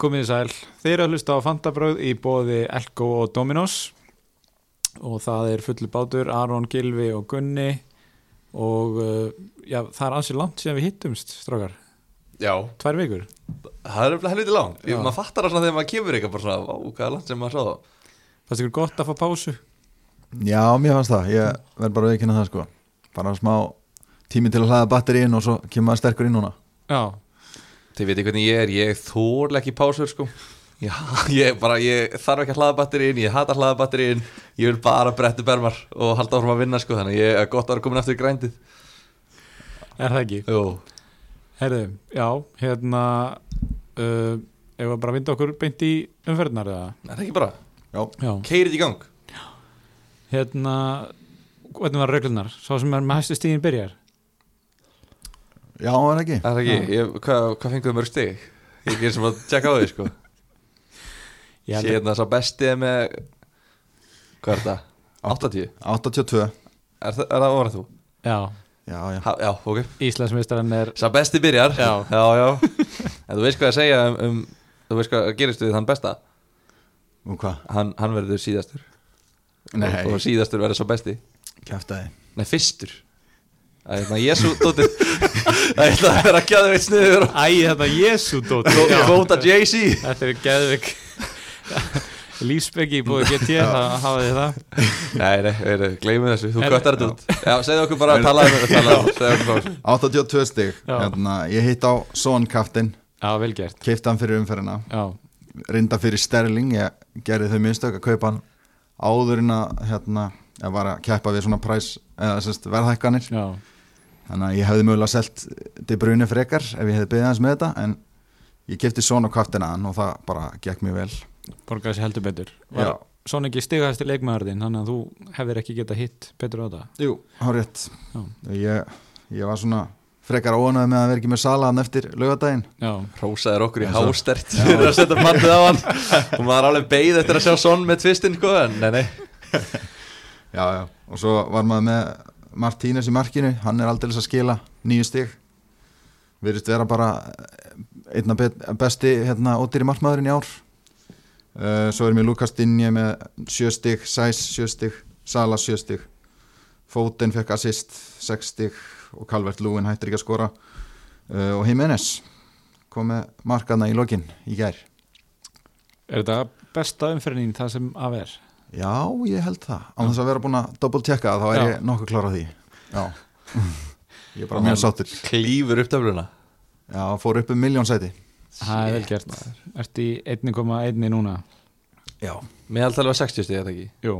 komið þið sæl. Þeir eru að hlusta á Fantabröð í bóði Elko og Dominos og það er fullu bátur, Aron, Gilvi og Gunni og uh, já, það er ansið langt síðan við hittumst, strákar. Já, Tvær vikur. það er alveg helviti langt. Ég- Maður fattar það svona þegar maður kemur eitthvað bara svona Vá, hvað er langt sem maður sá það Fannst ykkur gott að fá pásu? Já, mér fannst það, ég verð bara að veikina það sko bara smá tími til að hlaða batteríin og svo kemur maður sterkur inn núna Já. Þið veitir hvernig ég er, ég þórlega ekki pásur sko Já, ég bara, ég þarf ekki að hlaða batterín, ég hata að hlaða batterín Ég vil bara brettu bermar og halda áfram að vinna sko Þannig ég er gott að vera komin aftur í grændið Er það ekki? Jú, Herðu, já, hérna, uh, ef við bara vinda okkur beint í umferðnar eða? er það ekki bara, Já, Já. keirið í gang Hérna, hvernig var reglunar? Sá sem er með hæstu stíðin byrjar? Já, er það ekki? Er það ekki, ég, hvað, hvað fenguðu mörg stig? Ég gerir sem að tjekka á því sko. Sér að- hérna sá bestið er með Hvað er það? 80? 82 Er það, er það orðið þú? Já, Já, já, Ha, já, ok. Íslandsmeistarinn er Sá besti byrjar. Já. já, já. En þú veist hvað að segja um, um Þú veist hvað gerist við þann besta? Og hvað? Hann, hann verður síðastur. Nei, Og síðastur verður sá besti. Kæftæði Nei, fyrstur Það er hérna Jésu dóttir. Það er það að að veit sniður. Æ, þetta Jésu dótt Kvóta Jay-Z. Þetta er geðvik Lífsbeggi búið GT það hafa þið það? Nei, nei, gleymið þessu, þú Er- köttar þetta út. Já, segðu okkur bara að tala um um- þessu. 82 stig. Já. hérna, Ég hitt á Son Kaftin Já, vel gert. Keipti hann fyrir umferðina. Já, reynda fyrir Sterling ég gerði þau mistök að kaupa hann áður en að hérna, ég var að keppa við svona præs eða sérst, verðhækkanir. Já, þannig að ég hefði mögulega selt De Bruyne frekar ef ég hefði beðið hans með þetta en ég kefti Son og Kaftin að hann og það bara gekk mjög vel. Borgaði sér heldur betur. Svona ekki stigahæsti leikmaðurðin þannig að þú hefðir ekki getað hitt betur á það Jú, hár rétt. Já. ég, ég var svona frekar óanæði með að vera ekki með salaðan eftir laugadaginn Já, Rósaður okkur í hástert fyrir að setja bandið á hann. Og maður er alveg beigð eftir að sjá sonn með tvistinn sko, en nei, nei já, já. og svo var maður með Martínez í markinu, hann er aldrei að skila nýju stig. Virðist vera bara einna bet- besti hérna, ódýri markmaðurinn í ár. Uh, svo er mér Lukas Dinje með sjö stig, Sæs sjö stig Sala sjö stig. Fóten fekk assist, sex stig. Og Calvert Lúin hættir ekki að skora. Uh, og Jimenez kom með markaðna í lokin í gær. Er þetta besta umferðin það sem af er? Já, ég held það. Án þess að vera búin að double checka það þá er Já. ég nokkuð klára því. Já. Ég er bara mjög sáttur. klýfur upp töfluna Já, fór upp um miljón sæti. Það er vel gert. Ertu í 1,1 núna? Já. Meðaltalið var 60 stig, þetta ekki? Jú,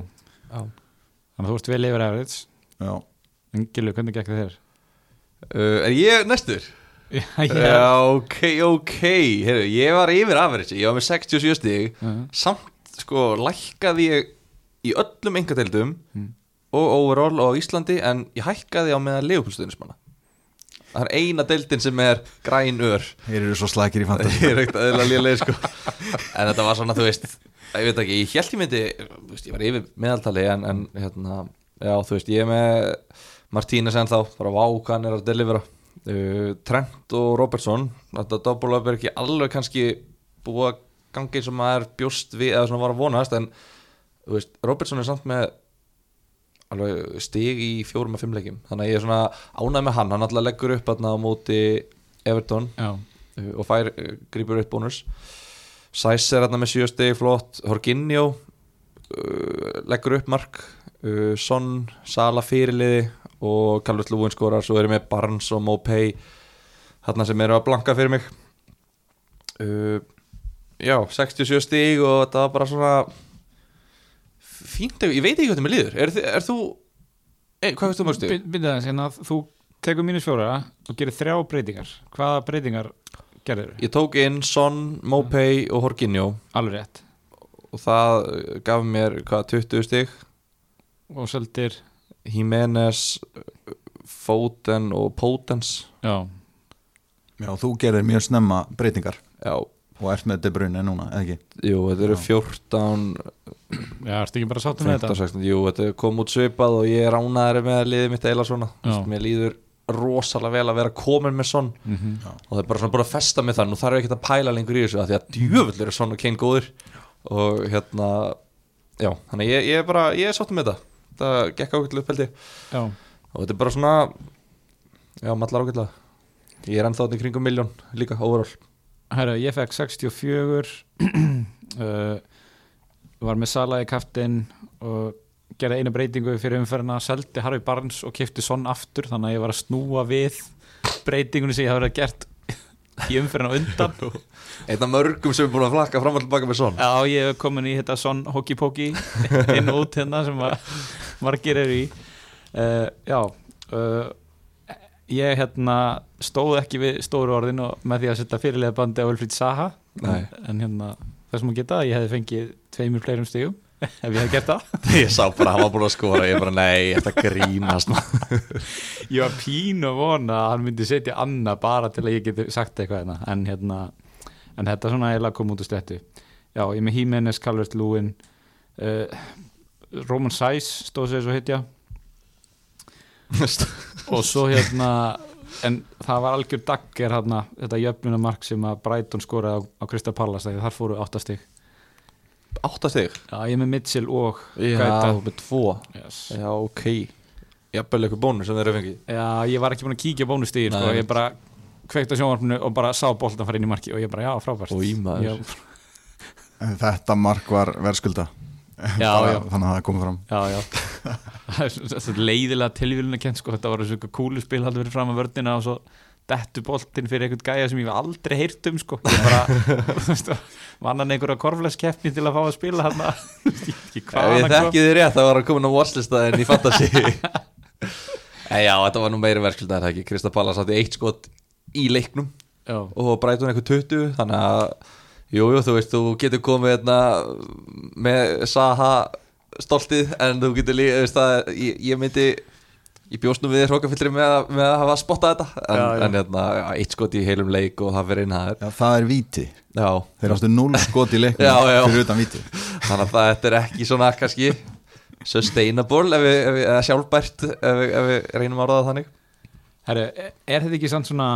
Já. þannig að þú ert vel yfir average. Já, En Gilvi, hvernig gekk það þér? uh, Er ég næstur? Já, Já, ok, ok. Heru, Ég var yfir average, ég var með 67 stig. Já. samt sko lækkaði ég í öllum engadeildum Mm. og overall og á Íslandi en ég hækkaði á meðan leifupúlstuðnismanna það er eina deildin sem er græn ör. Þeir eru svo slækir í fantasi ég er sko. En þetta var svona, þú veist ég veit ekki, ég held ég myndi ég var yfir meðaltali en, en hérna, já, þú veist, ég er með Martínez en þá, bara vá hvað hann er að delivera. Uh, Trent og Robertson þetta up er ekki alveg kannski búið að gangi eins og maður bjóst við eða svona var að vonast en veist, Robertson er samt með alveg stig í fjórum að fimm leikjum. Þannig að ég er svona ánægð með hann. Hann alltaf leggur upp þarna á móti Everton Já, og fær, uh, grípur upp bónus. Sæs er hérna með 7 stegi flott. Horginjó uh, leggur upp mark. Uh, Son, Sala fyrirliði og Calvert Lúin skorar. Svo er ég með Barnes og Mopay hérna sem eru að blanka fyrir mig. Uh, já, 67 stig og þetta var bara svona fínt, ég veit ekki hvað þetta með líður. Er, er þú, hey, hvað veist þú mörgstu? byrja þess hérna Þú tekur mínus fjóra og gerir þrjá breytingar. Hvaða breytingar gerður? Ég tók inn Son, Mopay og Horginjó Alveg rétt. Og það gaf mér hvað 20 stig? Og seldir, Jimenez Foden og Potens. Já. Já, þú gerir mjög snemma breytingar. Já, og ert með De Bruyne núna, eða ekki? jú, þetta eru Já. 14 Já, ertu ekki bara sáttum með 15, þetta? 16, jú, þetta kom út svipað og ég er ánæður með liðið mitt eila svona. Þess, mér líður rosalega vel að vera komin með Son. Mhm. og það er bara svona búin að festa með það nú þarf ég ekki að pæla lengur í þessu af því að djöfull eru og Kane góður og hérna já, þannig að ég, ég er bara, ég er sáttum með þetta. Það gekk ákveðlega upp held ég. Já, og þetta er bara svona já, mallar ákveðlega ég er ennþá þarna í kringum miljón líka, overall. Herra, ég fekk 64 uh, var með Sala í kaftin og gerði einu breytingu fyrir umferðina seldi Harry Barnes og kifti Son aftur þannig að ég var að snúa við breytingunni sem ég hafa verið gert í umferðina undan. Einn af mörgum sem er búin að flakka fram og tilbaka með Son. Já, ég hef komin í þetta Son Hoki Poki inn og út hérna sem að margir eru í. Uh, Já uh, ég hérna stóð ekki við stóru orðin og með því að setja fyrirlega bandi á Ulfrið Saha Nei. en hérna þess að geta að ég hefði fengið tveimur fleirum stigum ef ég hefði gert það. Ég sá bara að hann var búin að skora ég bara, nei, þetta grínast. Ég var pínu að vona að hann myndi setja annað bara til að ég geti sagt eitthvað hérna. En hérna en þetta svona eiginlega kom út úr stettu Já, ég með Jimenez, Calvert Lúin uh, Roman Sæs stóð sér svo hitja og svo hérna en það var algjör dagger hérna þetta jöfnunamark sem að Brighton skoraði á, á Krista Pallas þegar þar fóru áttastig áttastig Já, ég er með Mitchell og já, Gaeta. með tvo. Yes. já, ok. Jafnvel eitthvað bónus sem þeir eru fengið. Já, ég var ekki búin að kíkja á bónustigin sko. Ég bara kveikt á sjónvarpinu og bara sá boltan fara inn í marki og ég bara, já, frábært. Oj, maður. Já, En Þetta mark var verðskulda Já, já. Þannig að það komið fram. Leiðilega tilvílun að kent sko. þetta var þessu kúluspil haldið fyrir fram að vördina og svo dettu boltinn fyrir einhvern gæja sem ég hef aldrei heyrt um sko. vannan einhverja korflæskeppni til að fá að spila hann ég kom þekki þið rétt, það var að koma á en í fantasy. En já, þetta var nú meiri verðskulda en það ekki? Krista Pallas átti eitt skot í leiknum já, og Brighton eitthvað 20 þannig að, jú, jú, þú veist þú getur komið hérna með Saha stoltið en þú getur líka, veist það ég, ég myndi, ég bjóst nú við hrókafyllri með, að- með að hafa spottað þetta. En, Já, já. en hérna, já, eitt skot í heilum leik og það fyrir inn það er Já, það er víti. Já, Þeir ástu 0 skot í já. fyrir utan víti. Þannig að það þetta er ekki svona kannski sustainable ef við, ef við, eða sjálfbært ef við, ef við reynum að orða það þannig. Herru, er þetta ekki samt svona,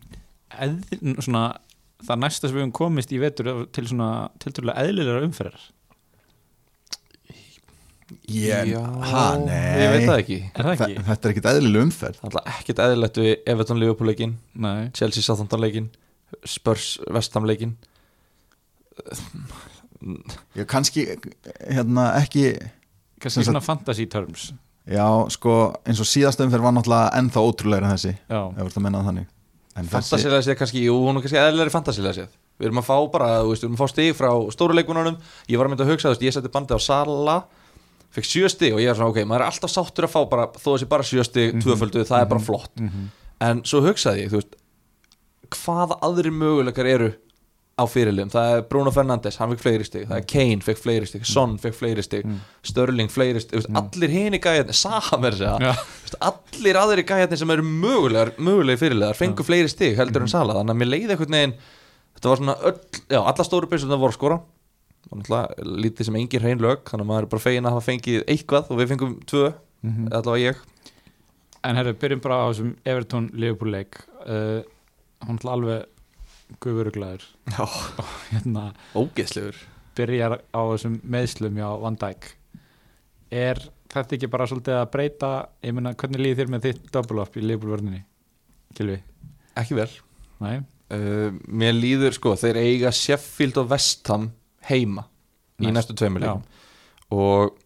eð, svona það næsta sem við höfum komist í vetur til svona tilturlega eðlilega umferðar. Ég, Já, ha, nei. Ég veit það ekki. Er það ekki? Þe- Þetta er ekkit eðlileg umferð. Það er ekkert eðlilegt við Everton Liverpool leikin Nei, Chelsea Southampton leikin Spurs Vestham leikin Ég kannski, hérna, ekki kannski svona fantasy terms. Já, sko, eins og síðast umferð var náttúrulega ennþá ótrúlega en þessi Já, Ef þú ert að menna það þannig Fantasilega séð kannski, jú, hún er kannski eðlilegri fantasilega séð Við erum að fá bara, þú veist, við erum að fá stig frá stóru leikununum Ég var að mynda að hugsa, þú veist, ég seti bandið á Sala Fekk sjö stig og ég er svona, ok, maður er alltaf sáttur að fá bara Þó þessi bara sjö stig, Mhm. tvöföldu, það er bara flott Mhm. En svo hugsaði ég, þú veist Hvaða aðri möguleikar eru á fyrirliðum. Það er Bruno Fernandes, hann fekk fleiri stig. Það er Kane, fekk fleiri stig, Son fekk fleiri stig. Mm. Störling, fleiri þú veist, allir mér segja Já. Þú veist, allir aðri gæjarnir sem eru mögulegar mögulegi fyrirlegar fengu fleiri stig heldur en Sala þannig að mér leiði einhvern veginn þetta var svona öll, já, alla stóru byrjum það voru skora lítið sem engin hrein lög þannig að maður er bara fegin að hafa fengið eitthvað og við fengum tvö, Mhm. allavega ég. En herru, byrjum bara á þessum Everton Liverpool leik uh, guðuruglaður já, hérna, ógeðslegur byrjar á þessum meðslum hjá Van Dijk Er þetta ekki bara svolítið að breyta ég meina, hvernig líði þér með þitt double up í Liverpool vörninni? Gilvi? ekki vel Nei? uh, mér líður sko, þeir eiga Sheffield og Vestham heima í Næst. næstu leikum og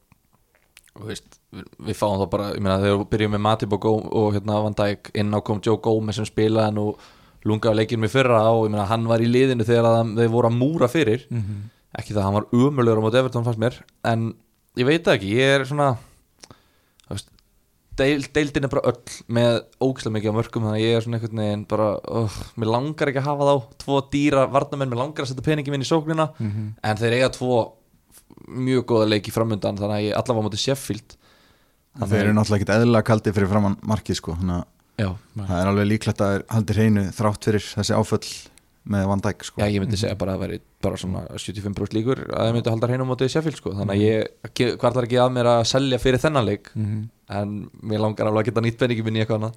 og veist, við, við fáum þá bara ég meina, þegar við byrjum með Matip og, Gó, og hérna Van Dijk inn á kom Joe Gómez sem spilaði og lungaði leikinn með fyrra og ég meina, hann var í liðinu þegar þeir voru að múra fyrir Mm -hmm. ekki það að hann var umöluður á móti Everton fannst mér en ég veit ekki, ég er svona deil, deildin er bara öll með ógislega mikið á mörgum þannig að ég er svona einhvern veginn bara uh, mér langar ekki að hafa þá, tvo dýra varnamenn, mér langar að setja peningi minn í sóknina Mhm. en þeir eiga tvo mjög góða leiki framundan þannig að ég allavega á móti Sheffield Þeir eru náttúrulega ekkit eðlilega kaldi fyrir framann markið sko Þannig að já, það er alveg líklegt að haldi hreinu þrátt fyrir þessi áföll með Van Dijk sko. Já, ég myndi segja bara að það veri bara svona 75% líkur að þeir myndi halda hreinu á móti Sheffield sko. þannig að ég hvarlar ekki að mér að selja fyrir þennan leik? Mhm. en mér langar alveg að geta nýtt peningi minn í eitthvað annað.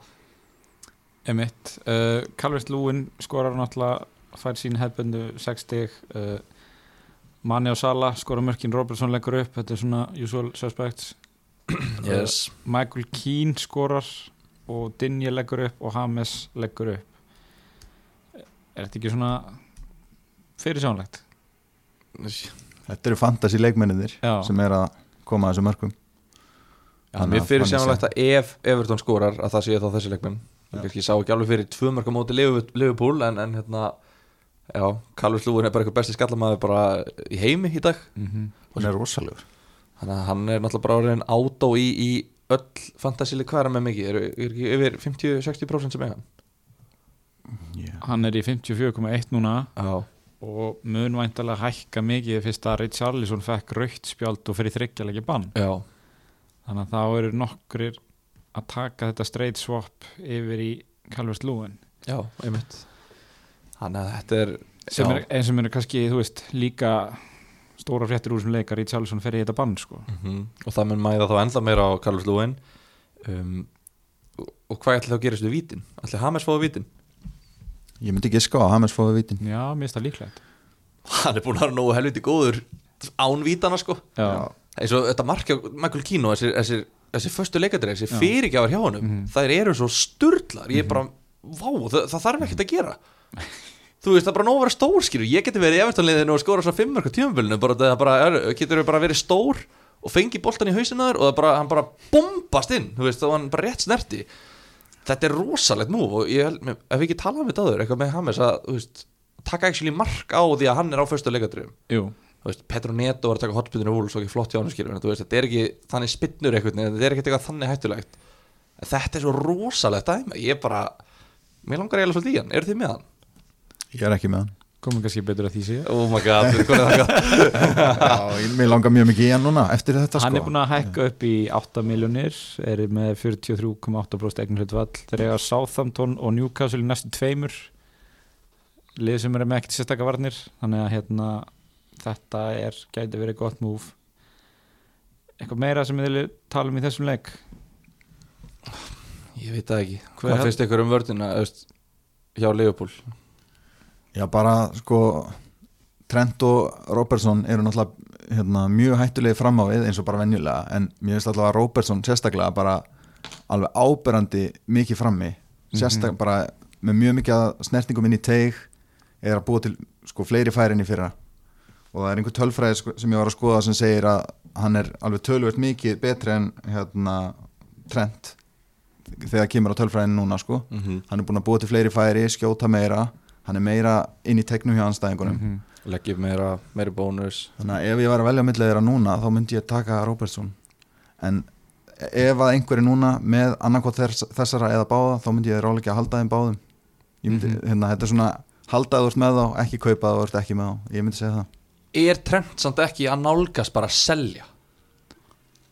Emitt, uh, Calvert Lúin skorar náttúrulega fær sín hefbundu 6 stig. Uh, Mani og Sala skorar mörkin Robertson leggur upp, þetta er svona usual suspects. Yes. Michael Keane skorar og Dinje leggur upp og Hames leggur upp. Er þetta ekki svona fyrirsjónlegt? Þetta eru fantasy leikmenninir sem er að koma að þessu mörgum mér að fyrir þannig sjáanlegt að ef Everton skorar að það sé þá þessi leikmenn. Ég sá ekki alveg fyrir tvö mörg á móti Liverpool en, en hérna já, Calvert Lúin er bara eitthvað besti skallamæður bara í heimi í dag. Mm -hmm. Hún er rosalegur. Þannig að hann er náttúrulega bara orðin átó í, í öll fantasíli hvaðra með mikið? Er, er ekki yfir 50-60% sem eiga yeah. Hann er í 54,1 núna já, og mun væntalega hækka mikið fyrst að Richarlison fekk raukt spjald og fyrir þryggjalegi bann. Já, þannig að þá eru nokkrir að taka þetta straight swap yfir í Calvert Lúin já, einmitt. Þannig að þetta er sem er, en sem eru kannski, þú veist, líka stóra fréttir úr sem leika Richarlison fer í þetta bann sko. mhm, og það mun mæða þá ennþá meira á Calvert Lúin um, og, hvað ætla þá að gerast við vítin? ætla Hames fóðu vítin? Ég myndi ekki ská að Hames fóði vítin Já, mér finnst það líklegt hann er búin að vera nógu helviti góður án vítana sko og þetta markja Michael Keane og þessir, þessir, þessir föstu leikadreið, Já. fyrirgjafar hjá honum Mhm. þær eru svo sturlar ég er bara, vá, það, það þarf ekkert að gera þú veist, það er bara nóg að vera stór skilur, ég geti verið í eftirliðinu og skora svo fimmörk á tímafélinu, bara það bara getur bara verið stór og fengi boltan í hausinaður og bara, hann bara bombast inn, þú veist, og hann bara rétt snerti. Þetta er rosalegt nú og ég, held- ef við ekki tala um þetta aður, eitthvað með Hames að, þú veist, taka actually mark á því að hann er á þú veist, Petro Neto var að taka hotspillinu og svo ekki flott hjá hann skilur, en þú veist, þetta er ekki þannig spinnur eitthvað, þetta er ekki eitthvað þannig hættulegt. En þetta er svo rosalegt dæmi ég bara, mér langar eiginlega svolítið í hann. Eru þið með hann? Ég er ekki með hann. Komum kannski betur að því sé Oh my god, hvað er það Já, ég, Mér langar mjög mikið í hann núna eftir þetta Hann sko. er búin að hækka upp í 8 miljónir er með 43,8% eigin hlutvall þeir eiga Southampton og Newcastle í næstu tveimur. Lið sem eru með ekkert sérstakka varnir þannig að hérna þetta er, gæti verið gott múf eitthvað meira sem við viljum tala um í þessum leik? Ég veit það ekki, hvað hel- finnst ykkur um vördina hjá Liverpool? Já, bara sko Trent og Robertson eru náttúrulega hérna, mjög hættulegi fram á við eins og bara venjulega en mér finnst allavega að Robertson sérstaklega bara alveg áberandi mikið frammi. Sérstaklega bara með mjög mikið að snertingum inn í teig er að búa til sko fleiri færin í fyrra. Og það er einhver tölfræði sko, sem ég var að skoða sem segir að hann er alveg tölvert mikið betri en hérna Trent þegar kemur á tölfræðin núna sko. Mm -hmm. hann er búin að búa til fleiri færi, skjóta meira hann er meira inn í tegnum hjá anstæðingunum Mhm. Leggjum meira, meira bónus. Þannig að ef ég var að velja á millið þeirra núna þá myndi ég taka Robertson. En ef að einhverju núna með annarkot þess, þessara eða báða þá myndi ég ráleika að halda þeim báðum. Ég myndi, Mhm. hérna, þetta er svona halda þú ert með þá, ekki kaupa þú ert ekki með þá. Ég myndi segja það. Er Trent samt ekki að nálgast bara að selja?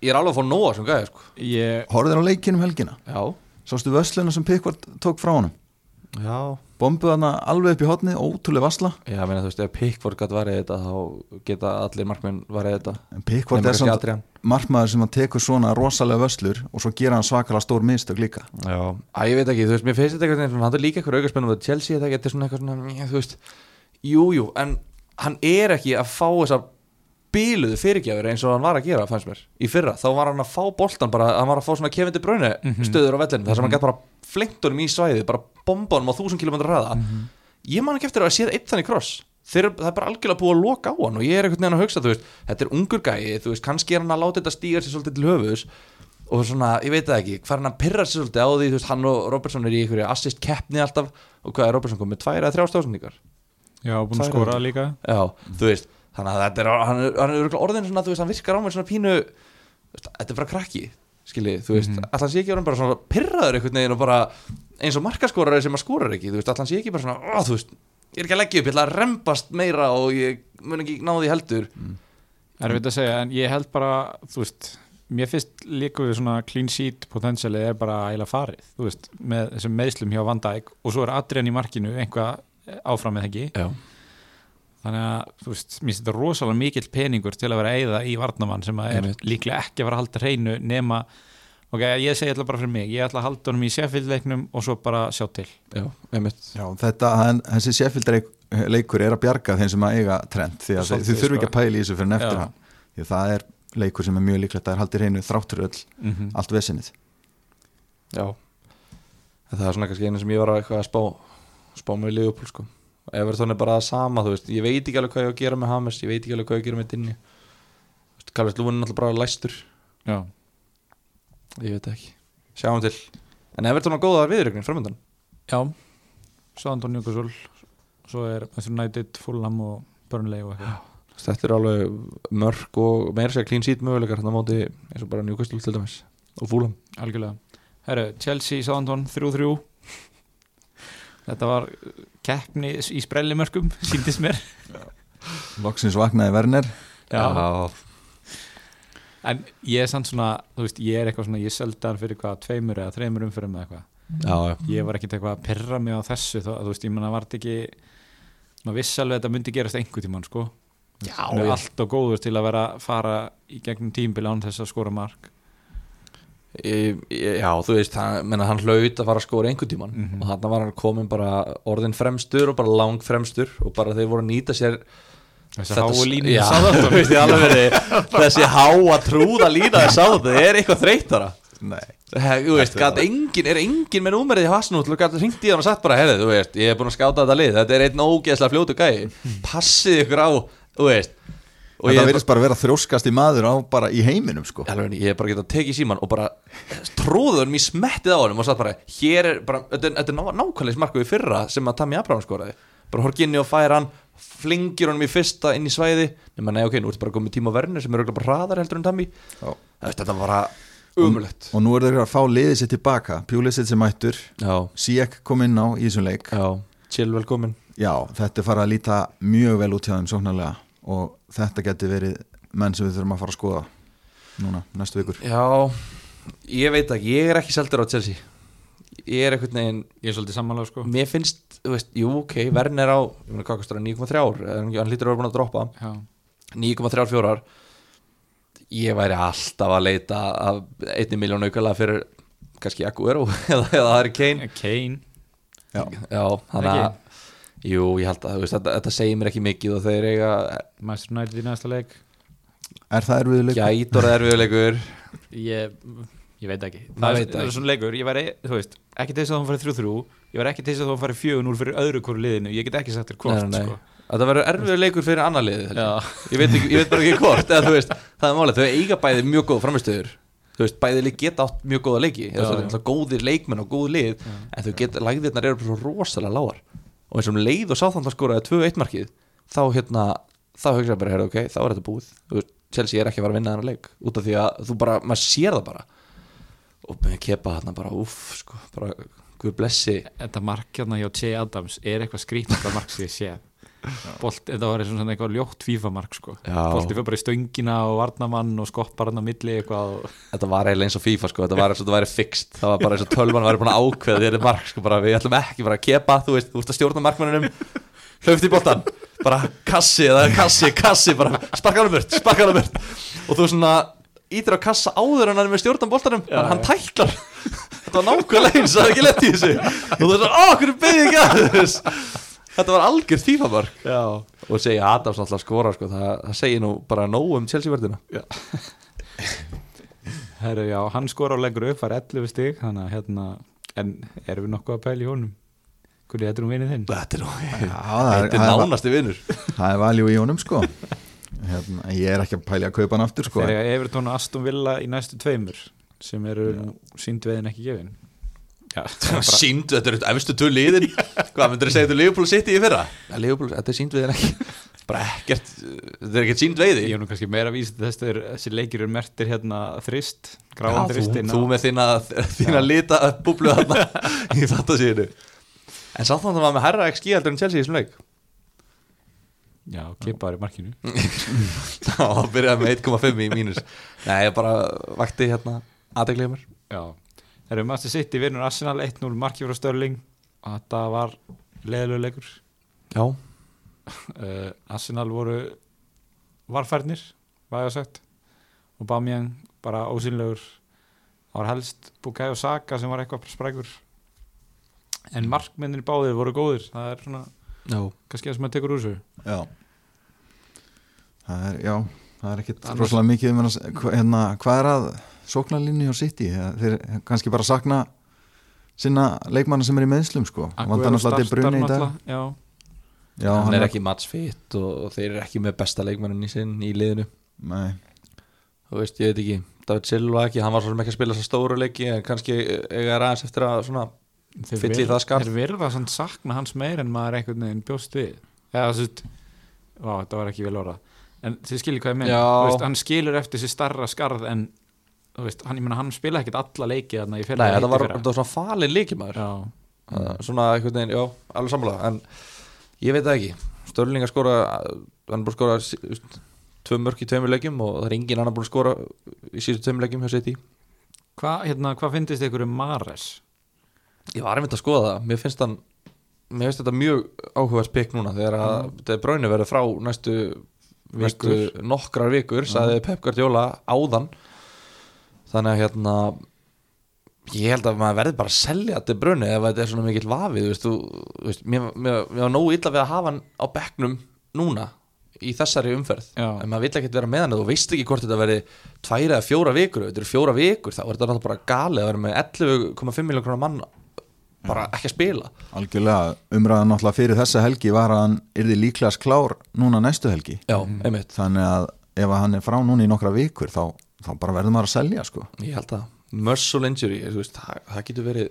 Ég er alveg að fá nóga sem gæði sko. Ég, horfður á leikinum helgina, Já, sástu vösluna sem Pickford tók frá honum bombuð hana alveg upp í hotni, ótrúlega vasla Já, meina, þú veist, ef Pickford gætt varðið þetta þá geta allir markmenn varðið þetta. En Pickford er Adrian. markmaður sem að tekur svona rosalega vöslur og svo gera hann svakalega stór mistök líka. Já, að ég veit ekki, þú veist, mér finnst þetta eitthvað svona, hann er líka eitthvað aukarspennum Chelsea, þetta er svona eitthvað svona, þú veist. Jú, jú, en hann er ekki að fá þessar bíluðu fyrirgjafur eins og hann var að gera, fannst mér í fyrra, þá var hann að fá boltan bara, hann var að fá svona kefindi brönu Mhm. stöður á vellinu, þar sem hann gætt bara flengt honum í svæði, bara bomba honum á þúsund kilometra hraða. Ég man ekki eftir að séð eitt þannig kross. Þeir, það er bara algjörlega búið að loka á hann og ég er einhvern veginn að hugsa, þú veist, þetta er ungur gæi þú veist, kannski er hann að láta þetta stíga sér svolítið til höfus og svona, ég veit það ekki hvað hann að pyrra sér svolítið á því, þú veist, hann og Robertson er í einhverju assist keppni alltaf og hvað er Robertson komið, tvær eða þrjá stásendingar já, búin að skora líka. Já, þú veist, þannig að þetta er hann er, hann er örugglega orðin svona, þú veist, hann virkar á mér svona pínu þetta er bara krakki skiljið, þú veist, mm Mhm. allan sé ekki orðin bara svona pyrraður einhvern veginn og bara eins og markaskorari sem að skorar ekki, þú veist, allan sé ekki bara svona, ó, þú veist, ég er ekki að leggja upp, ég ætla að rembast meira og ég mun ekki ná því heldur. Erfitt að segja, en ég held bara, þú veist, mér finnst líka við svona clean sheet potensialið er bara eiginlega farið, þú veist, með þessum meðslum hjá Van Dijk og svo er Adrian í markinu einhvað áfram með það ekki. Já, þannig að, þú veist, mér finnst þetta rosalega mikill peningur til að vera eigða í varnamann sem er Einmitt. líklega ekki að fara að halda hreinu nema ok, ég segi alltaf bara fyrir mig ég ætla að halda honum í Sheffield leiknum og svo bara sjá til. Já, Já, þetta, hann, þessi Sheffield leik, leikur er að bjarga þeim sem að eiga trend því að þið þurfi ekki sko. að pæla í þessu fyrir neftur hann því að það er leikur sem er mjög líklegt að það er haldið hreinu þráttur öll, mm allt vesenið. Já. En Það er svona kannski einu sem ég var að, spá spá Everton er bara það sama, þú veist, ég veit ekki alveg hvað ég á að gera með Hames, ég veit ekki alveg hvað ég á að gera með Dinni. Kalvist Lúin er náttúrulega bara læstur. Já, ég veit ekki, sjáum til. En Everton var góða viðrögnin framöndan já. Southampton Newcastle svo er United, Fulham og Burnley og eitthvað. Þetta er alveg mörg og meira sér clean sheet möguleikar hann á móti eins og bara Newcastle til dæmis og Fulham. Algjörlega. Herru, Chelsea, Southampton, 3-3 þetta var keppni í sprellimörkum síndist mér. Loksins vaknaði Werner. Já. en ég er samt svona þú veist, ég er eitthvað svona, ég seldi hann fyrir hvað tveimur eða þreimur umfyrum eða eitthvað. Ég var ekkert eitthvað að perra mig á þessu þó, þú veist, ég menna var þetta ekki maður viss alveg að þetta myndi gerast einhver tímann sko. Já, allt og góður til að vera fara í gegnum tímbil án þess að skora mark já, þú veist, hann, menna, hann hlaut að fara að skóra einhvern tíman Mhm. og þarna var hann komin bara orðin fremstur og bara lang fremstur og bara þeir voru að nýta sér þessi háu línu já, verið, þessi háa trúða lína þess að það er eitthvað þreytara Nei, þú veist, engin, er engin með númerið í hasnú til að gata hringt í hann og sagt bara heyrðu, veist, ég er búin að skáta þetta lið þetta er einn ógeðslega fljótu gæi. Passið ykkur á, þú veist og ég, verðist bara að vera þrjóskast í maður á bara í heiminum sko. Alveg, ég er bara getað tekið síman og bara tróður hann í smettið á honum og satt bara, hér er bara, þetta er, þetta er ná, nákvæmlega smarku í fyrra sem að Tammy Abraham skoraði. Bara horginni og fær hann flingir honum í fyrsta inn í svæði. Nema nei ok, nú ertu bara komið tíma verðinu sem er örugglega bara hraðar heldur en. Það veist, þetta var bara umulett og nú er þeir að fá liðið sér tilbaka. Pjúlisið sem mættur, Sijek kom inn á í þessum leik. Já, þetta er farið að líta mjög vel út hjá þeim sóknarlega. Og þetta geti verið menn sem við þurfum að fara að skoða núna, næstu vikur. Já, ég veit ekki, ég er ekki seldur á Chelsea. Ég er einhvern veginn, ég er svolítið sammála sko. Mér finnst, þú veist, jú, ok, verðin er á, ég meina hvað kostar hann? 9,3 ár, hann hlýtur að vera búin að droppa. Já, 9,34 ár Ég væri alltaf að leita af 1 miljón aukalega fyrir kannski Aguero eða, eða Harry Kane. Kane. Já, Já, þannig að Jú, ég held að, þú veist, þetta, þetta segir mér ekki mikið og þeir eiga Manchester United í næsta leik er það erfiðu leik? gætur erfiðuleikur ég, ég veit ekki Maður það veit er, það það er svona leikur, ég væri, þú veist ekki til þess að hún farið 3-3 ég væri ekki til þess að hún farið 4-0 fyrir öðru hverju liðinu ég get ekki sagt þér hvort sko. Þetta verður erfiðuleikur fyrir annar liðið held ég. Já. ég, veit ekki, ég veit bara ekki hvort eða, veist, það er málið, þau eiga bæði mjög góð framistöður þú veist, bæði lið geta átt mjög góða leiki Já, það er alltaf góðir leikmenn og góð lið Já. en þau geta, lagðirnar eru bara svo rosalega lágar og eins og um leið og sáþann skoraði 2-1 markið þá hérna, þá hugsaði bara, heyrðu, ok, þá er þetta búið. Veist, Chelsea er ekki að fara að vinna þennan leik út af því að þú bara, maður sér það bara. Og með kepa þarna bara, uff, sko bara, guð blessi. Þetta mark hérna hjá Che Adams er eitthvað skrítið mark sem ég sé Bolt, þetta var svona eitthvað ljótt FIFA mark sko. Bolti fyrir bara í stöngina og varnamann og skoppar hann á milli eitthvað. Þetta var eiginlega eins og FIFA sko, þetta var eins og þetta væri fixt Það var bara eins og tölvan væri búin að ákveða þér er mark sko, bara, Við ætlum ekki bara að kepa, þú veist, þú veist að stjórna markmannunum Hlauft í boltan, bara kassi eða kassi, kassi, bara sparka hann um burt, sparka hann um burt. Og þú svona ítir á kassa áður en hann er með stjórnan boltanum Já, Hann tæklar Þetta var nákvæmlega eins, það er ekki lett í þessu. Og þú veist, ó, hvernig beðið ekki að þessu Þetta var algjör FIFA mark Já. Og segja Adams náttúrulega skora sko, það, það segir nú bara nóg um Chelsea-verðina Herru, já, hann skor á lengur upp, var 11 stig þannig að hérna, en erum við nokkuð að pæla í honum? Hvernig þetta er um vinið þinn. Þetta er nú Já, það er, Þetta er það er, nánasti vinnur það er valjú í honum sko. Hérna, Ég er ekki að pæli að kaupa hann aftur sko. Þegar Evertón og Aston Villa í næstu tveimur sem eru sínd veðin ekki gefin. Já, það er bara, Sýndu, þetta er efstu tvö liðin Hvað myndir þið segja þú Liverpool City í fyrra? Ja, Liverpool, þetta er sínd við en ekki. Bara ekkert, þetta er ekkert sínd veiði ég er nú kannski meira að vísa þess að þessi leikir eru mertir hérna þrist gráðan þrist þú, þú með þína, þína lita búblu þarna í þetta síðinu En samt þannig að var með herra XG heldur en Chelsea í þessum leik. Já, kipaður í markinu. Já, það byrjaði með 1,5 í mínus. Nei, ég bara vakti hérna aðeglið mér. Já, það eru Master City vinnur Arsenal 1-0 marki frá Störling og þetta var leðilegu leikur. Já, uh, Arsenal voru varfærnir, hvað ég að sagt. Og Bamian bara ósynlegur það var helst Bukayo Saka sem var eitthvað sprækur. En markmennir báðir voru góðir. Það er svona Já, kannski það sem maður tekur úr þessu. Já. Það er, já, það er ekkit rosalega mikið um hérna, hvað er að sóknarlinni hjá City? Þeir kannski bara sakna sinna leikmanna sem er í meðslum sko. Vandar náttúrulega til brunni í dag. já, Já, hann, er ekki matchfit og þeir eru ekki með besta leikmannin í sinn í liðinu. Nei, Þú veist, ég veit ekki, David Silva ekki hann var svo sem ekki að spila þessa stóru leiki en kannski eiga aðeins eftir að svona Fyll í það skarð. þeir verða sann sakna hans meir en maður einhvern veginn bjóst við. Eða Vá, þetta var ekki vel orða en þið skiljið hvað ég veist, hann skilur eftir sér starra skarð en veist, hann, hann spila ekkert alla leiki Nei, þetta var, þetta var svona falin leikimæður já, svona einhvern veginn, já, alveg sammála en ég veit það ekki. Störling að skora, hann er búin að skora tvö mörk í tveimur leikjum og það er engin annar búin að skora í síðustu tveimur leikjum hjá City. Hvað hérna, hva finnst ykkur um Mares ég var einmitt að skoða það, mér finnst hann mér finnst þetta mjög áhugað spik núna þegar að er bráinu verið frá næstu, næstu nokkrar vikur sagði Pep Guardiola áðan þannig að hérna ég held að maður verði bara að selja þetta brunni ef þetta er svona mikill vafið þú veist, þú, veist, mér, mér, mér var nógu illa við að hafa hann á bekknum núna í þessari umferð. Já. en maður vill ekkert vera með hann og þú veist ekki hvort þetta verði tværi eða fjóra vikur, þetta eru fjóra vikur þá er þetta náttúrulega bara galið að vera með 11,5 miljón krónar mann bara ekki að spila. Algjörlega umræðan náttúrulega fyrir þessa helgi var að hann yrði líklegast klár núna næstu helgi. Já, einmitt, þannig að ef hann er frá núna í nokkra vikur þá, þá bara verður maður að selja sko. Ég held að muscle injury, veist, það, það getur verið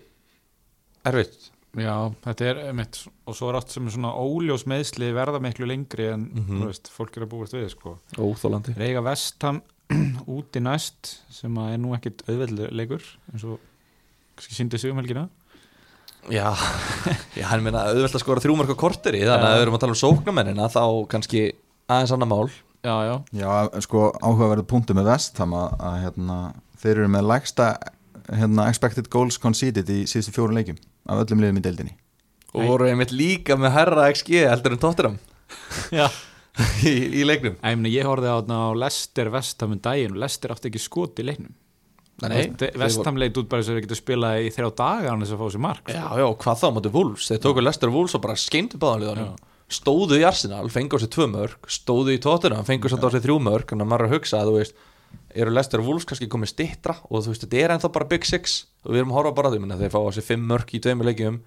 erfitt. Já, þetta er mitt og svo er allt sem er svona óljós meðsli verða miklu lengri en Mhm. þú veist, fólk er að búast við sko. óþólandi Reyga Vestham úti næst sem að er nú ekkit auðveldur leikur eins og kannski síndi sig um helgina. Já, já, hann meina auðvelt að skora þrjúmarka korteri, þannig að við erum að tala um sóknamennina þá kannski aðeins annar mál já, já, Já, sko áhugaverðu punktu með vest að, að hérna, þeir eru með lægsta hérna, expected goals conceded í síðustu fjórum leikjum af öllum liðum í deildinni. Og voru einmitt líka með herra XG heldur en Tottenham. Já. í, í leiknum. Æ, meni, ég horfði á, þarna á Lester Vestham um daginn og Lester átti ekki skot í leiknum. Nei, Vestham leit út bara þess að þeir getur spilað í þrjá daga án þess að fá sér mark Já, já, hvað þá mátu Wolves? Þeir tóku Lester Wolves og bara skeimtu báðanliðanum Stóðu í Arsenal, fengu á sig tvö mörg Stóðu í Tottenham, fengu samt á sig þrjú mörg Þannig að maður er að hugsa að þú veist Eru Lester Wolves kannski komið stittra? Og þú veist, þetta er ennþá bara Big Six. Og við erum að horfa bara að því minna Þeir fá sig fimm mörg í tveimur leikjum.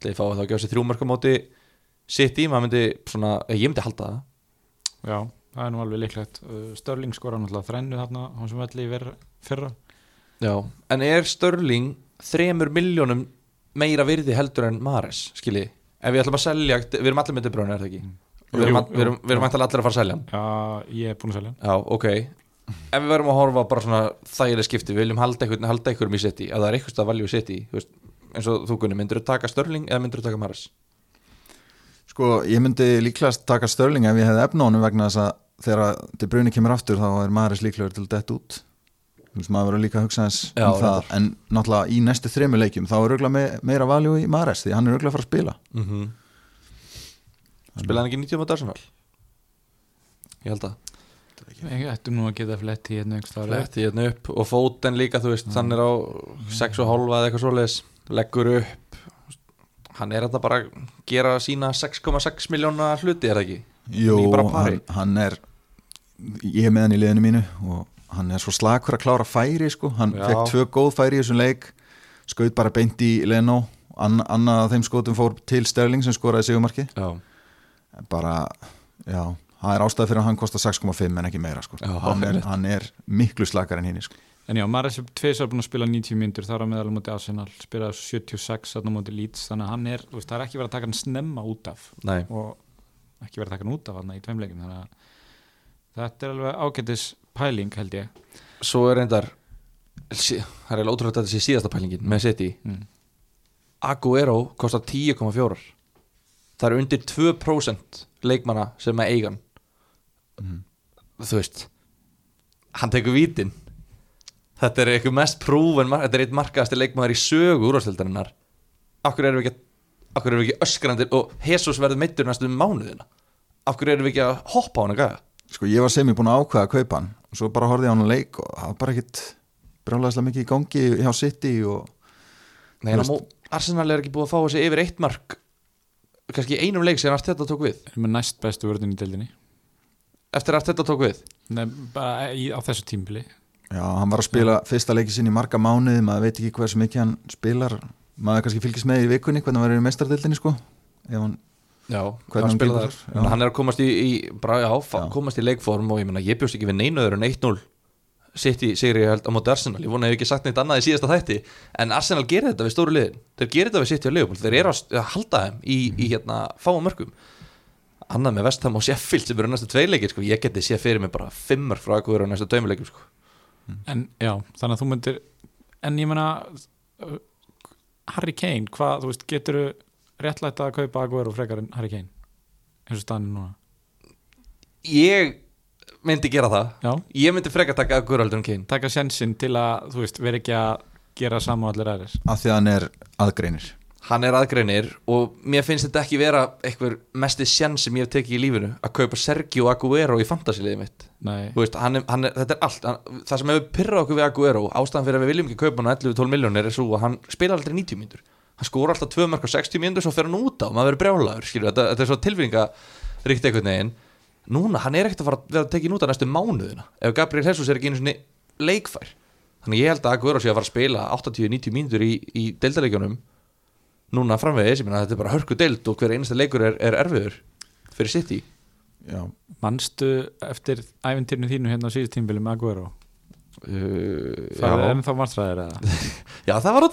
Þeir fá þá ekki á sig þrjú mörg á móti City, maður myndi svona Ég myndi halda það. Já, það er nú alveg líklegt. Uh, Störling skora náttúrulega þrennu þarna hann sem velli í fyrra. Já, en er Störling Þremur miljónum meira virði heldur en Mares, skilji Ef við ætlum að selja, við erum allir myndi bröna, er það ekki? Við erum, við erum, við erum allir að fara að selja hann. Já, ég er búin að selja hann. Já, ok. Ef við verðum að horfa bara svona þægileg skipti Við viljum halda einhvern, halda einhverjum í City Ef það er eitthvað að valjú í veist, eins og þú kunni, myndur þú taka Störling eða myndur þú taka Mares? Sko, ég myndi líklegast taka Störling ef ég hefði efna honum vegna þess að þegar til bruni kemur aftur þá er maður líklegur til dett út þú veist, maður verður líka að hugsa þess Já, um það, reyndar. en náttúrulega í næstu þremu leikjum þá er auðvitað me meira valjú í Mares því hann er auðvitað að fara að spila Mm -hmm. Spilaði hann ekki 90 mot Arsenal? Ég held að Ég ættum nú að geta flett í hérna upp. Fletti hérna upp og fóten líka þú veist, hann er á 6,5 eða eitthvað svoleiðis leggur upp hann er þetta bara að gera sína 6,6 miljóna hluti er það ekki? Jú, Ekki bara pari? hann, hann er ég er með hann í liðinu mínu og hann er svo slakur að klára færi sko. hann Já. fekk tvö góð færi í þessum leik skaut bara beint í Leno Ann, annað af þeim skotum fór til Sterling sem skoraði sigumarki Já, bara, já það er ástæð fyrir að hann kostar 6,5 en ekki meira sko. Já, hann, er, hann er miklu slakar en hinn sko. En já, maður er tveisar búin að spila 90 myndur þar á meðal á móti Arsenal spilaði 76 þarna á móti Leeds þannig að hann er, þú veist, það er ekki verið að taka hann snemma út af nei og ekki verið að taka hann út af hann í tveimleikum þannig að þetta er alveg ágætis pæling held ég. Svo er reyndar það er ótrúlega að þetta sé síðasta pælingin með City. Mm. Aguero kostar 10,4 það er undir 2% leikmanna sem er eigan Mhm. þú veist hann tekur vítin. Þetta er eitthvað mest prúven þetta er eitt markaðasti leikmaður í sögu úrvarstildarinnar okkur erum við ekki okkur erum við ekki öskrandir og Jesus verður meittur næstu um mánuðina okkur erum við ekki að hoppa á hann að gæða sko ég var sem ég búin að ákveða að kaupa hann og svo bara horfði ég á hann að leik og það var bara ekkit brjálæðislega mikið í gangi hjá City og Nei, en á mó- Arsenal er ekki búið að fá þessi yfir eitt mark kannski í einum leik sem Arteta tók við. Erum með næst bestu vörðin í deildinni. Eftir að Arteta tók við? Nei, bara í, á þessu tímbili já, hann var að spila fyrsta leiki sinni í marga mánuði, maður veit ekki hversu mikið hann spilar, maður kannski fylgist með í vikunni hvernig hann verður í meistardildinni sko. Ef hann, Já, hann spilaði þar. Já. Hann er að komast í, í bara, já, komast í leikform og ég meina, ég bjóst ekki við neinuður en 1-0 sitt í sigri held á móti Arsenal. Ég vona að ég hef ekki sagt neitt annað í síðasta þætti. En Arsenal gerir þetta við stóru liðin. Þeir gerir þetta við sitt í að Leopold, þeir eru að halda þeim í, í hérna fáum mörgum annað með Vestham og Sheffield sem eru næstu tveileikir, sko, ég geti séð fyrir mig bara fimmar frá að vera næstu tveimileikum sko. En já, þannig að þú myndir En ég meina uh, Harry Kane, hvað, þú veist, getur réttlætt að kaupa Aguero frekar en Harry Kane eins og staðinu núna? Ég myndi gera það. Já, ég myndi frekar taka Aguero heldur en Kane. Taka sjensin til að, þú veist, vera ekki að gera saman allir aðrir. Af því að hann er aðgreinir. Hann er aðgreinir og mér finnst þetta ekki vera eitthvað mesti sjann sem ég hef tekið í lífinu að kaupa Sergio Aguero í fantasiliðið mitt. Nei, Þú veist, hann er, hann er, þetta er allt. Hann, það sem hefur pyrrað okkur við Aguero ástæðan fyrir að við viljum ekki kaupa hann á 11-12 miljónir er svo að hann spilar aldrei 90 mínútur hann skora alltaf 2 mörg á 60 mínútur svo fer hann út á og maður verður brjálaður skilur, þetta, þetta er svo tilfinningaríkt einhvern veginn. Núna, hann er ekkert að fara að vera tekið út á næstu mánuðina ef Gabriel Jesus er ekki einu leikfær. Þannig ég held að Aguero sé að fara að spila 80-90 mínútur í, í deildarleikjunum núna framvegis, ég meina þetta er bara hörku deild og hver einasta leikur er, er erfiður fyrir City. Já, manstu eftir ævintýrinu þínu hérna á síðust tímbili með Aguero uh, Það er ennþá marstræðir eða Já, það var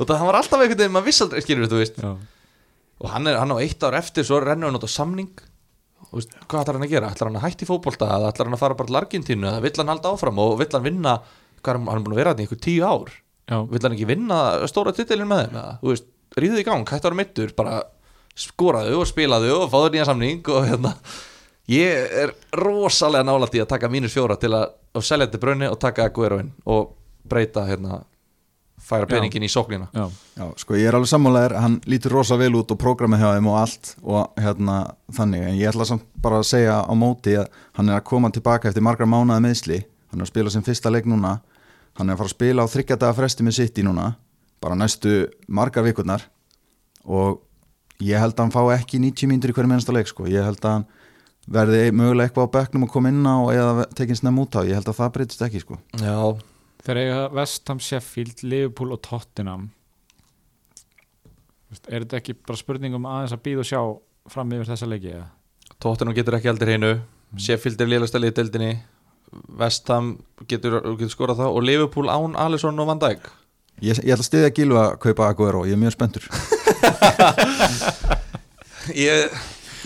og það var alltaf einhvern veginn, maður viss aldrei skilur þú veist. Já, og hann, er, hann á eitt ár eftir, svo rennur hann út á samning. Og veist, hvað ætlar hann að gera? ætlar hann að hætti fótbolta eða ætlar hann að fara bara til Argentínu eða vill hann halda áfram og vill hann vinna hvað er hann, er búin að vera þetta í einhver tíu ár? Já, vill hann ekki vinna stóra titilin með þeim eða, þú veist, ríðið í gang, hætti ára mittur bara skoraðu og spilaðu og fáðu nýja samning og hérna. Ég er rosalega nálægt í að taka mínus fjóra til að, selja þetta brunni og taka Aguero inn og breyta hérna færa Já. peningin í sóknina. Já, já, sko ég er alveg sammálaðir hann lítur rosa vel út og prógramið hjá þeim og allt og hérna þannig. En ég ætla samt bara að segja á móti að hann er að koma tilbaka eftir margar mánaði meðsli hann er að spila sem fyrsta leik núna. Hann er að fara að spila á þryggjadaga fresti með sitt í núna bara næstu margar vikurnar. Og ég held að hann fá ekki 90 mínútur í hverju minnsta leik sko. ég held að hann verði mögulega eitthvað á bekknum að koma inn á eða tekinn snem út á, ég held að það breytist ekki sko. Já, Þeir eiga Vestham, Sheffield, Liverpool og Tottenham. Er þetta ekki bara spurning um aðeins að býða og sjá fram yfir þessa leiki eða? Tottenham getur ekki aldrei hreinu. Sheffield er liðlega stælið í deildinni. Vestham getur, getur skorað það og Liverpool án Alisson og Van Dijk. Ég, ég ætla að stiðja Gilva að kaupa Aguero, ég er mjög spenntur. Ég,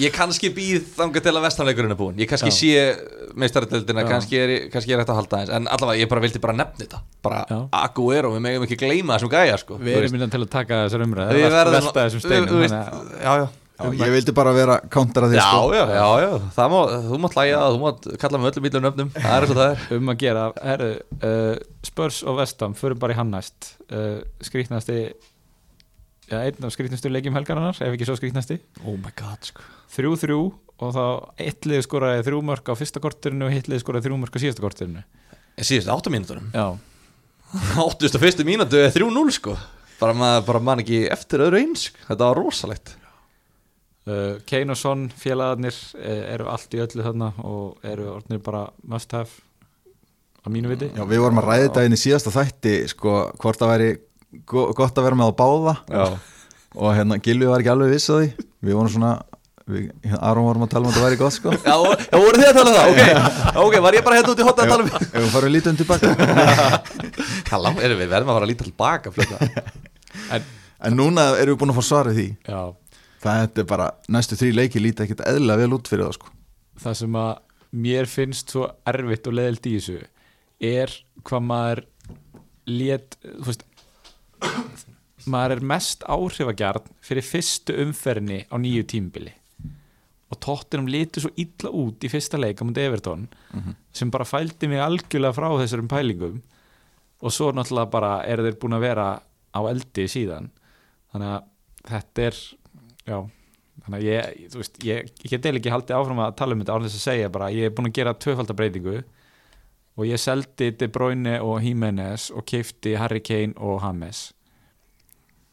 ég kannski býð þangað til að Vesthamleikurinn er búinn. Ég kannski Já. sé meistaradeildina Já. kannski er, kannski er þetta að halda eins en allavega ég bara vildi bara nefna þetta. Bara Já. Aguero, við megum ekki gleyma þessum gæja sko, Við erum innan til að taka þessar umræð Við verðum- velta þessum steinum þú veist, þannig að- já, já. Já, ég vildi bara vera countera því Já, sko. já, já, já, það má, þú mátt hlæja þú mátt kalla með öllum ítlum nöfnum. Það er eins og það er. Um að gera herru, uh, Spurs og Vestham förum bara í hann næst. Uh, skrýtnasti ja, einn af skrýtnastu leikjum helgarinnar ef ekki svo skrýtnasti. Oh my god, sko. 3-3 og þá eitt lið skoraði þrjú mörg á fyrsta korturinu og hitt lið skoraði þrjú mörg á síðasta korturinu En síðust áttu mínúturum já, 81. mínútu er 3-0 sko. Bara maður bara man ekki eftir öðru eins sko. þetta var rosalegt. Uh, Kane og Son félagarnir uh, eru allt í öllu þarna og eru orðnir bara must have á mínu viti. Já, við vorum að ræða þetta inn í síðasta þætti sko, hvort það væri gott að vera með á báða. Já, og hérna Gilvi var ekki alveg viss á því. Við vorum svona, við, hérna, Aron vorum að tala um að það væri gott sko. Já, og- já voru þið að tala um það? Ok, ok, var ég bara hérna út í hotta að tala um Ef við farum lítið um tilbaka Hallá, erum við? Verðum að fara að líta tilbaka en, En núna erum við búin að fá svarið því. Já, Það er bara, næstu þrý leiki líti ekkit eðlilega vel út fyrir það sko. Það sem að mér finnst svo erfitt og leðilt í þessu er hvað maður lét, þú veist maður er mest áhrifagjarn fyrir fyrstu umferðinni á nýju tímbili og tóttinum litur svo illa út í fyrsta leik á mútið Everton sem bara fældi mig algjörlega frá þessarum pælingum. Og svo náttúrulega bara eru þeir búin að vera á eldi síðan. Þannig að þetta er já, þannig að ég, þú veist, ég, ég eða ekki haldið áfram að tala um þetta án þess að segja bara, ég er búin að gera tvöfaldabreitingu og ég seldi De Bruyne og Jimenez og keifti Harry Kane og James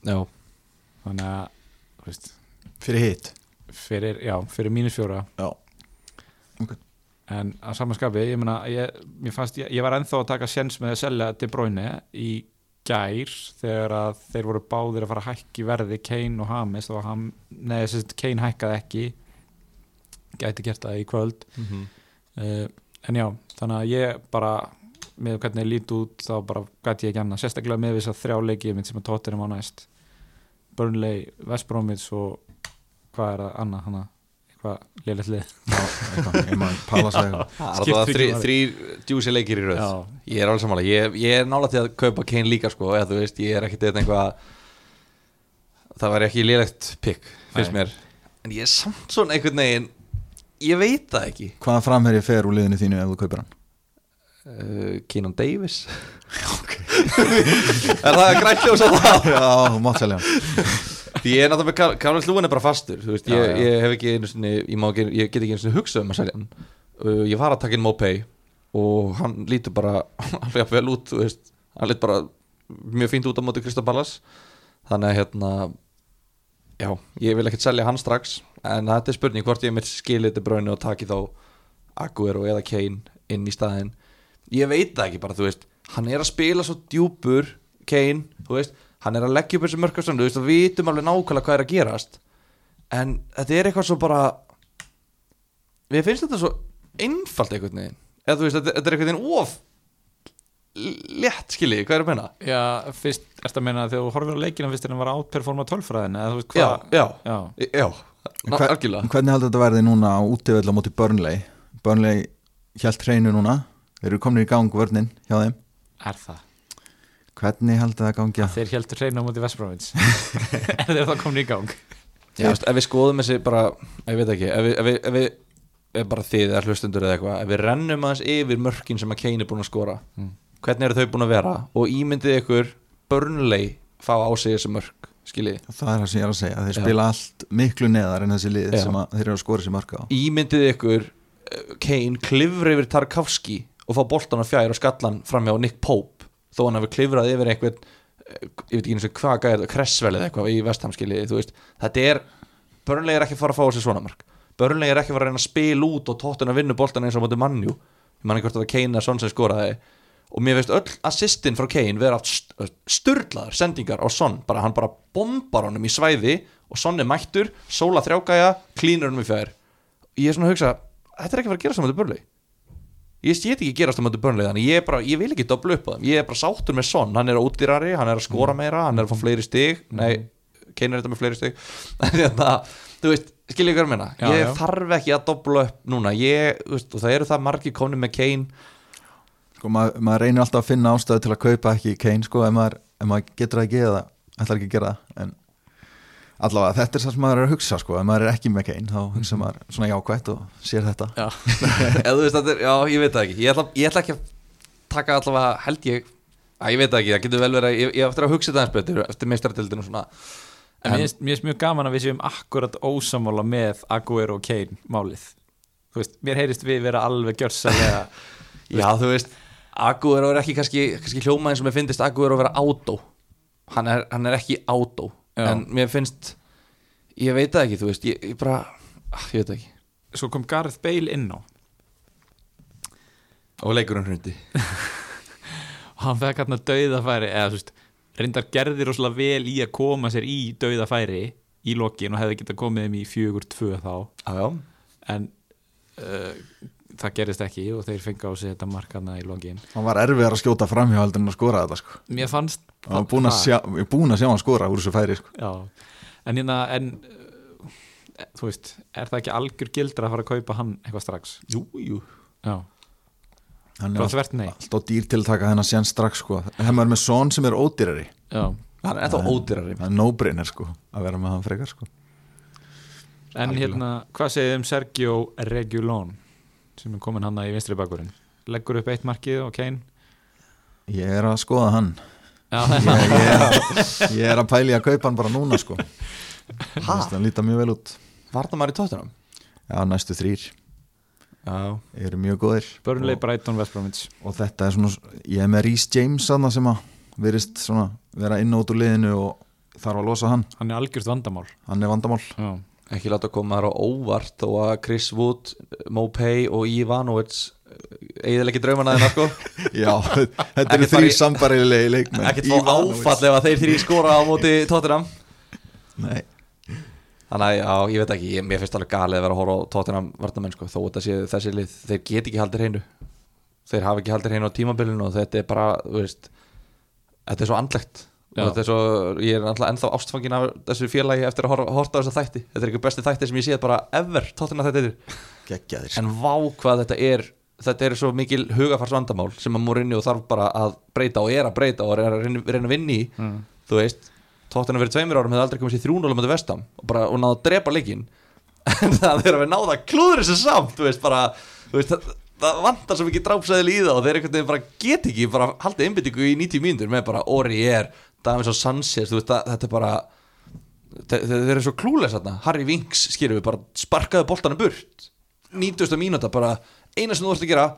Já, þannig að veist, fyrir hitt? fyrir, fyrir mínus fjóra. Já. en að samanskapi, ég meina ég, mér fannst, ég, ég var ennþá að taka sjens með að selja De Bruyne í gær þegar að þeir voru báðir að fara að hækki verði Kane og James og ham, að Kane hækkaði ekki. Gæti gert það í kvöld. Mhm. uh, en já, þannig að ég bara með hvernig ég lít út þá bara gæti ég ekki annað, sérstaklega með þess að þrjá leiki minn sem að tóttir á næst. Burnley, West Bromwich og hvað er það annað hana, eitthvað lélætt lið. Ég maður pala sig það er Skiptir alltaf ekki þrý, máli. þrý djúsi leikir í röð. Já. Ég er alveg sammála, ég, ég er nála til að kaupa Kane líka sko, eða þú veist, ég er ekkert eitthvað það var ekki lélegt pikk, finnst Nei. mér. En ég er samt svona einhvern veginn ég veit það ekki. Hvaða framherji fer úr liðinu þínu ef þú kaupir hann Keenan Davis. Er það grænt ljós á það? Já, þú mátt selja því ég er náttúrulega Karl Lúin er bara fastur veist, Já, ég, já. ég hef ekki einu sinni, ég, ekki, ég get ekki einu sinni hugsað um að selja hann. Uh, ég var að taka inn Mopay og hann lítur bara alveg vel út veist, hann lítur bara mjög fínt út á móti Kristaballas þannig að hérna já, ég vil ekkert selja hann strax en þetta er spurning hvort ég mitt skilið til bröðinu og taki þá Aguero eða Kane inn í staðinn ég veit það ekki bara, þú veist hann er að spila svo djúpur Kane, þú veist, hann er að leggja upp þessu mörkastönd, þú veist, og við vitum alveg nákvæmlega hvað er að gerast en þetta er eitthvað svo bara við finnst þetta svo einfalt einhvern veginn eða þú veist, þetta, þetta er einhvern veginn of létt skiljið, hvað er að menna? Já, fyrst, ertu að meina að þegar þú horfir á leikina fyrst en hann var átperforma tölfræðin eða þú veist Já, hvað já, já. já, ná, Hver- algjörlega hvernig heldur þetta verði núna á útivöld á móti Burnley Burnley hjælt hreinu núna þeir eru komin í gang vörnin hjá þeim? Er það? Hvernig heldur það gangi? Að þeir heldur hreina á móti Vestbrómins er þeir þá komin í gang? Já, veist, ef við skoðum þessi bara, ég veit ekki ef við, ef við, ef við ef bara þið eða hlustundur eða eitthvað ef við rennum aðeins yfir mörkin sem að Kane er búin að skora Mm. hvernig eru þau búin að vera? Og ímyndið ykkur Burnley fá á sig þessi mörk skiljið, það er það sem ég er að segja, þeir Já. spila allt miklu neðar en þessi lið Já. sem að þeir eru að skora sér marka á. Ímyndið ykkur eh, Kane klifra yfir Tarkovski og fá boltan á fjær og skallan framjá Nick Pope. Þó hann hafi klifrað yfir einhvern eh, ég veit ekki eins og hvað gæði þetta, Kressvel eða eitthvað í Vesthamskilið, þú veist. Þetta er, Burnley er ekki að fara að fá þessi svona mark. Burnley er ekki að fara að reyna að spila út og tóttin að vinna boltan eins og móti mannjú ég man ekki hvort það var Kane eða Son sem skoraði. Og mér veist öll assistin frá Kane vera átt st sturlaðar sendingar á Son. Bara hann bara bombar honum í svæði og Son er mættur, sóla þrjágæja klínur honum í fjær. Ég er svona að hugsa, þetta er ekki að fara að gera saman til Burnley ég sé ekki gerast á mötu Burnley þannig ég, bara, ég vil ekki dobla upp á þeim. Ég er bara sáttur með Son, hann er ódýrari hann er að skora meira, hann er að fá fleiri stig. Nei, Kane er þetta með fleiri stig. En þetta, þú veist, skilja ykkur að Já, ég já. þarf ekki að dobla upp núna. Ég, veist, það eru það margir komni með Kane. Sko, maður, maður reynir alltaf að finna ástæðu til að kaupa ekki Kane sko, ef maður, ef maður getur það ekki eða ætlar ekki að gera það en allavega þetta er það sem maður er að hugsa sko, ef maður er ekki með Kane þá hugsa maður svona jákvætt og sér þetta. Já, eða þú veist, þetta er, já, ég veit það ekki. Ég ætla, ég ætla ekki að taka allavega held ég, að ég veit það ekki, það getur vel verið að- ég, ég eftir að hugsa þetta eins betur eftir meistardildinu og svona. En finnst- mér finnst mjög gaman að við séum akkurat ósamála með Aguero og Kane málið. Þú veist, mér heyrist við vera alveg gjörsalega Já, þú veist, Aguero er ekki kannski, kannski hljóma eins og mér finnst Aguero að vera átó hann er, hann er ekki átó Já. en mér finnst ég veit það ekki, þú veist, ég, ég bara ah, ég veit það ekki. Svo kom Gareth Bale inn á. Og leikurinn hrundi. Og hann fekk hann að dauðafæri eða þú veist, reyndar gerði rosalega vel í að koma sér í dauðafæri í lokin og hefði getað komið þeim í fjögur tvö þá. Já, já, en uh, það gerist ekki og þeir fengi á sig þetta markana í lokin hann var erfiðar að skjóta framhjá heldur en að skora þetta sko. mér fannst hann var búin að sjá, ég er búin að sjá hann skora úr þessu færi sko. já, en hérna en uh, þú veist, er það ekki algjör gildra að fara að kaupa hann eitthvað strax jú, jú já, hann er alltaf dýr til að taka þennan sén strax sko. hefur maður með son sem er ódýrari já. hann er ennþá ódýrari það er no-brainer sko, að vera með hann frekar sko. en Algjörlega. hérna, hvað segið um Sergio Regulón sem er komin hann í vinstri bakurinn leggur upp eitt markið og Kane. Ég er að skoða hann. Já, ég, ég, er að, ég er að pæli að kaupa hann bara núna sko. Ha? hann líta mjög vel út. Í tóttunum? já, næstu þrýr Já, eru mjög góðir. Brighton, West Bromwich. og þetta er svona, ég er með Rhys James þarna sem að verist svona vera inn út úr liðinu og þarf að losa hann. Hann er algjört vandamál. Hann er vandamál. Já. Ekki láta koma þar á óvart þó að Chris Wood, Mopay og Ivanovic eiginlega ekki draumana þeirna sko. Já, þetta eru þrý sambarilegi leikmenn. ekkert fá áfall ef að þeir þrý skora á móti Tottenham. Nei, Þannig að ég veit ekki, ég, mér finnst alveg galið að vera að horfa á Tottenham varnamenn sko, þó þetta sé þessi lið, þeir get ekki haldið hreinu. Þeir hafa ekki haldið hreinu á tímabilinu og þetta er bara, þú veist þetta er svo andlegt. Og er svo, ég er alltaf ennþá ástfangin af þessu félagi eftir að á þessa þætti. Þetta er ekki besti þætti sem ég séð bara ever Tottenham þetta er, en vá hvað þetta er þetta er svo mikil hugafarsvandamál sem að Mourinho þarf bara að breyta og er að breyta og er að reyna, að vinna í. Mm. þú veist, Tottenham verið tveimur árum hefði aldrei komið sér 3-0 með vestam og bara og náða að drepa leikinn. En það er að við náða að klúður þessu samt þú veist, bara, þú veist, það, það vantar svo mikið drápsæðil í það og þeir einhvern veginn bara get ekki bara haldið einbyttingu í 90 mínútur með bara Ori er, Davids og Sanchez veist, það, þetta er bara þeir, eru svo klúlega þarna, Harry Winks skýrum við bara sparkaðu boltanum burt. 90. mínúta, bara eina sem þú þarfst að gera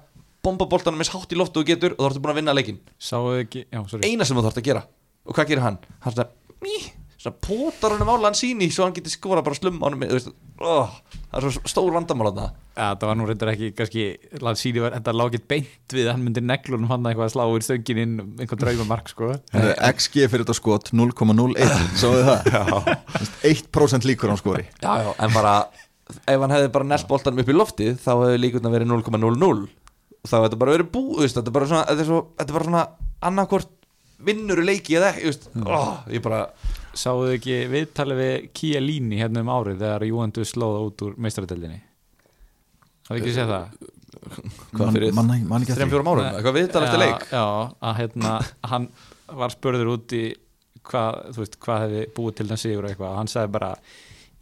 bomba boltanum eins hátt í loftu og getur og þú ert búin að vinna leikinn. Sáu ekki, já, sorry. Eina sem þú þarfst að gera. Og hvað gerir hann? hann svona, mí, svona potar honum á Lanzini svo hann getur skora bara slum á veist, oh, það er svo stór vandamál þarna. Já, það var nú reyndar ekki, kannski Lansíni var, þetta lág ekki beint við hann myndi neglunum hann eitthvað að slá úr stöngin inn um einhvern draumamark, sko. XG fyrir þetta skot 0,01 Sáðu það? 1% líkur á skori. Já, já, en bara ef hann hefði bara næst boltanum upp í loftið þá hefði líkurna verið 0,00 og þá hefði þetta bara verið bú þú veist, þetta er bara svona, þetta er, svo, þetta er bara svona annarkvort vinnur leiki eða ekki oh, ég bara Sáuðu ekki viðtalið við Chiellini hérna um árið þegar Juventus slóða út úr meistaradeldinni Hafði ekki séð það? hvað fyrir Man- man- man ekki leik? Já, að hérna hann var spurður út í hvað, þú veist, hvað hefði búið til þann sigur og eitthvað. Og hann sagði bara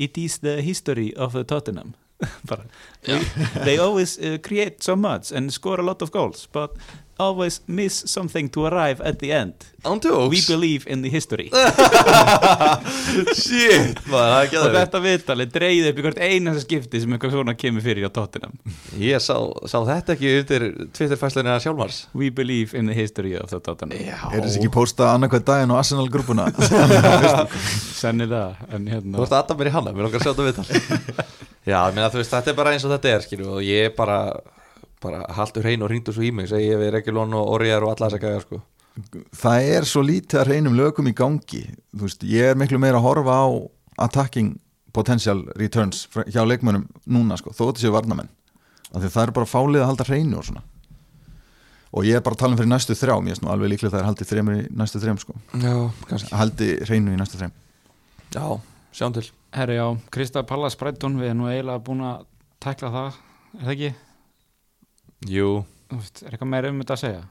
It is the history of the Tottenham bara, they, they always uh, create so much and score a lot of goals but always miss something to arrive at the end. We believe in the history. Shit, maður, er og þetta viðtalið dreigði upp í hvert einasta skipti sem eitthvað svona kemur fyrir á Tottenham. Ég sá, sá þetta ekki undir Twitter-fæslunina sjálfmars we believe in the history of the Tottenham. Er þessi ekki postað annarkvæð daginn á Arsenal grúpuna sennilega en Þú hérna ert að adda mér í hana, mér langar að sjá þetta viðtal Já, þú veist, þetta er bara eins og þetta er skilju, og ég bara, bara haldur hrein og ringdu svo í mig, segi ég við Regulón og Oriar og alla þess að gæja sko. Það er svo lítið að reynum lögum í gangi veist, ég er miklu meira að horfa á attacking potential returns hjá leikmönnum núna sko, þó þetta séu varnamenn það er bara fálið að halda hreinu og svona og ég er bara að tala um fyrir næstu þrjá mér er alveg líklega það er haldið þremur í næstu þrjum sko. Já, kannski haldi hreinu í næstu þrjum Já, sjáum til. Herri já, Krista Pallas Breitón við erum nú eiginlega búin að tækla það er það ekki? Jú, veist, Er eitthvað meira um þetta að segja?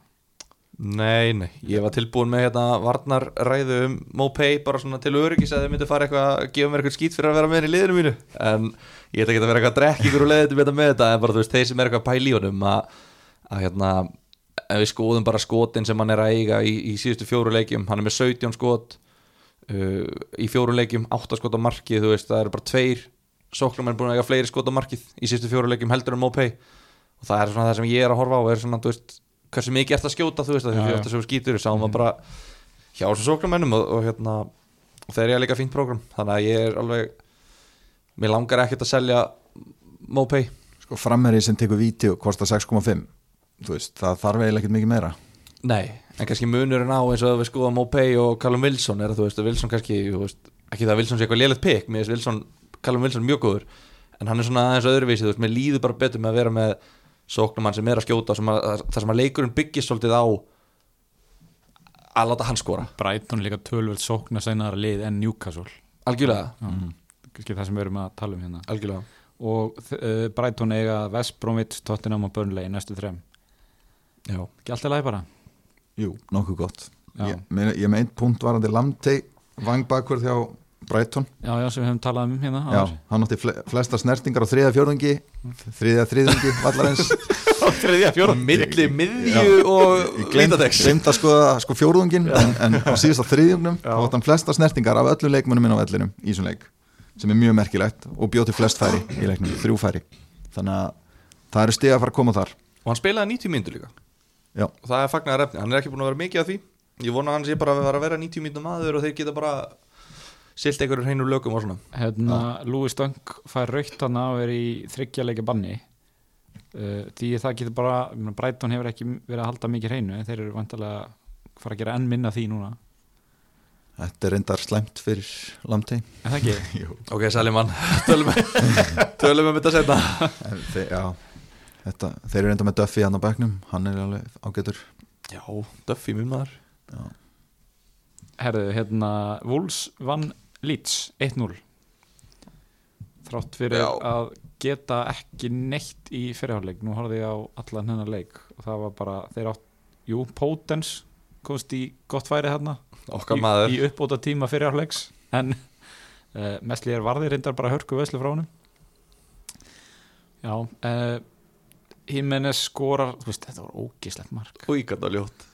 nei, nei, ég var tilbúin með hérna varnarræðu um Mopay bara svona til öryggis að þið myndi fara eitthvað að gefa mér eitthvað skít fyrir að vera með henni í liðinu mínu. En ég ætla ekki að vera eitthvað að drekka ykkur og leiðið með þetta en bara þú veist, þeir sem er eitthvað að pæla í honum að, að hérna ef við skoðum bara skotin sem hann er að eiga í, í síðustu fjóru leikjum, hann er með 17 skot uh, í fjóru leikjum 8 skot á markið, þú veist, það eru bara tveir sóknum er búin að eiga fleiri skot á markið í síðustu fjóru leikjum heldur en Mopay og það er svona það sem ég er að horfa á er svona, þú veist, hversu mikið ert að skjóta þú veist, það er þessu skítur sáum að bara hjá þessu sóknumennum og, og hérna og þeir eru líka fínt prógram. Þannig að ég er alveg mér langar ekkert að selja Mopay sko frammeri sem tekur víti og kostar 6,5 þú veist, það þarf eiginlega ekkert mikið meira Nei, en kannski munurinn á eins og að við skoðum Mopay og Callum Wilson er að þú veist, að Wilson kannski þú veist, ekki það að Wilson sé eitthvað lélætt pikk mér Wilson, Callum Wilson mjög góður en hann er svona aðeins öðruvísi, þú veist, mér líður bara betur með að vera með sóknumann sem er að skjóta sem að, það sem að leikurinn byggist svolítið á að láta hann skora. Breitón er líka tölvöld sókna seinara lið en Newcastle. Algjörlega, kannski það sem við erum að tala um hérna. Algjörlega. Og uh, Breitón eiga West Bromwich, Tottenham og Burnley í næstu þrem. Já. ekki alltaf læg bara jú, nokkuð gott. Já. ég, með, ég með einn punkt varandi Lamtey vangbakvörð hjá Brighton. Já, já, sem við höfum talað um hérna Já, hann átti fle flesta snertingar á þriða fjórðungi þriðja þriðungi vallarins. Þriðja fjórum milli miðju og glemt að skoða sko fjórðungin en, en á síðasta þriðjungnum átti hann flesta snertingar af öllum leikmönnum inn á vellinum í þessum leik sem er mjög merkilegt og bjóti flest færi í leiknum, þrjú færi. Þannig að það eru stig að fara að koma þar. Og hann spilaði 90 mínútur líka Já. og það er fagnar efni, hann er ekki búin að vera mikið af því. Ég vona að hann sé bara að vera að vera 90 mínútur maður og þeir geta bara silt einhverjum hreinur lögum og svona. Hérna, Louis Dunk fær raukt hann að vera í þryggjarleika banni. Uh, því það getur bara ég meina, Brighton hefur ekki verið að halda mikið hreinu en þeir eru vantarlega fara að gera enn minna því núna. Þetta er reyndar slæmt fyrir Lamtey en það ekki, ok, Salimann, tölum, tölum um þetta setna Já, þetta, þeir eru reyndar með Duffy hann á bekknum Hann er alveg ágætur. Já, Duffy minn maður. Já, herðu, hérna Wolves vann Leeds 1-0 þrátt fyrir Já. að geta ekki neitt í fyrirháleik nú horfði ég á allan hennar leik og það var bara, þeir átt jú, Potens komst í gott færi hérna okkar í, maður. í uppbóta tíma fyrirháleiks en uh, Mesli er varði reyndar bara hörku veslu frá honum. Já uh, Jimenez skorar þú veist, þetta var ógislegt mark. Og íkvæmt og ljótt.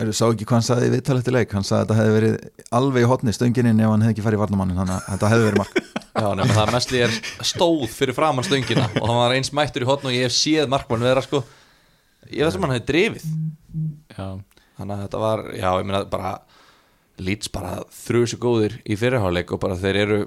Eru sá ekki hvað hann sagði í viðtalið til leik? Hann sagði að þetta hefði verið alveg í hotni stöngininn ef hann hefði ekki farið í varnamannin Þannig að þetta hefði verið mark. Já, nema það að Mesli er stóð fyrir framann stöngina og hann var eins mættur í hotn og ég hef séð markmann vera sko ég veist sem hann hefði drifið. Já, þannig að þetta var, já, ég meina bara Leeds bara þrjusu góðir í fyrirháleik og bara þeir eru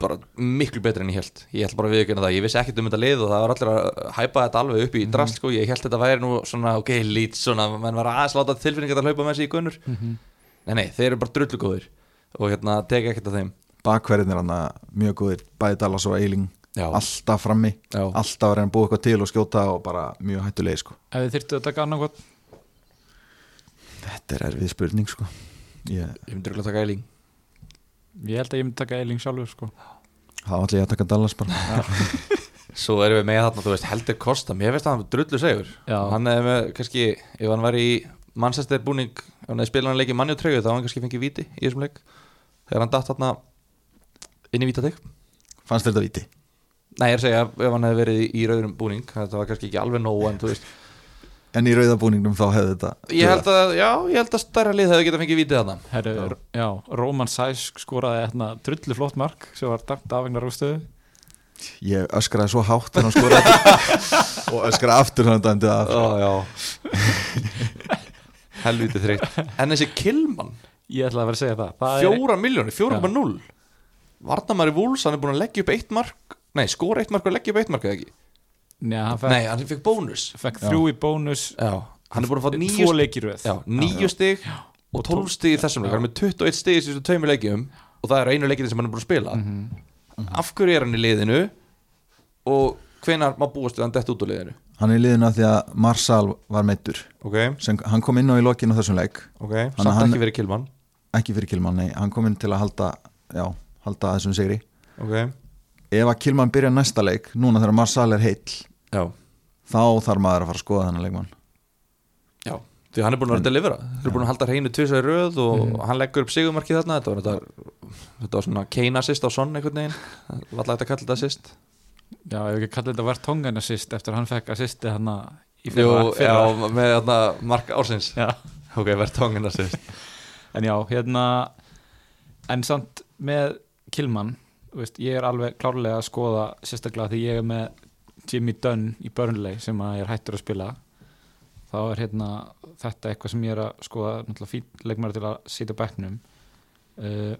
bara miklu betri en ég held ég held bara við það, ég vissi ekkert um þetta lið og það var allir að hæpa þetta alveg upp í drast sko, ég held þetta væri nú svona, ok, Leeds svona, menn var aðeins láta tilfinningar að hlaupa með sig í gunnur nei, nei, þeir eru bara drullu góðir og hérna, teka ekkert af þeim. Bakverðin er hann mjög góðir Bæði Dallas og Eiling Já. Alltaf frammi Já. Alltaf að reyna að búa eitthvað til og skjóta Og bara mjög hættulegi sko. Ef þið þyrftu að taka annað Þetta er erfið spurning sko. Ég, ég held að ég myndi taka Eiling sjálfur sko. Það var allir ég að taka Dallas bara Svo erum við með þarna, þú veist, heldur Kosta Mér finnst að hann drullu segur Já. Hann er með, kannski, ef hann var í Manchester búning, ef hann hefði spilað hann leik í mannjótreyju þá hann kannski fengið víti í þessum leik Þegar hann datt þarna inn í vítatek Fannst þetta viti? Nei, ég er að segja, ef hann hefði verið í, í rauðurum búning Þetta var kannski ekki alveg nóg, en þú veist En í rauðabúningnum þá hefði þetta Ég held að, já, ég held að stærra lið hefði getað fengið vítið þarna. Herru, já, Róman Sæs skoraði hérna drullu flott mark sem var dæmt af vegna rústöðu. Ég öskraði svo hátt þegar hann skoraði. Og öskraði aftur hann dæmdi af Helvítið þreytt. En þessi Kilman, Ég ætlaði að vera að segja það, það er, fjóra miljónir, 4,0 Varnamari Vúls, hann er búin að leggja upp eitt mark Nei, skora eitt mark og leggja upp eitt mark eða ekki Nei, hann fekk, Nei, hann fekk bónus. fekk þrjú í bónus. Já, hann er búin að fá Tvo níu, leikir röð já, níu stig og 12 stig í þessum leik, hann er með 21 stig í þessu tveimur leikjum og það er einu leikinn sem hann er búin að spila. Mhm. Af hverju er hann í liðinu og hvenær má búast við að hann dett út úr liðinu? Hann er í liðinu að því að Marsal var meittur Ok, sem, Hann kom inn á í lokinu á þessum leik. Ok, samt hann- ekki verið kilmann Ekki fyrir Kilman, nei, hann kom inn til að halda Já, halda þessum sigri. Ok, Ef að Kilman byrja næsta leik Núna þegar Marsal er heill já, Þá þarf maður að fara að skoða þennan leikmann. Já Því hann er búin að vera að delivera Þeir eru búin að halda hreinu tvisar í röð og hann leggur upp sigumarkið þarna. Þetta var, þetta, þetta var svona Kane assist á sonn einhvern veginn. Alltaf þetta að kalla þetta assist. Já, ef ekki kallið þetta var tongan assist eftir að hann fekk assisti hann í Jú, fyrra, fyrra. já, með þarna mark ársins. Já. Ok, verð tóngin assist. En já, hérna en samt með Kilman þú veist, ég er alveg klárlega að skoða sérstaklega því ég er með Jimmy Dunn í Burnley sem að ég er hættur að spila þá er hérna þetta eitthvað sem ég er að skoða náttúrulega fín leikmar til að sitja á bekknum. Uh,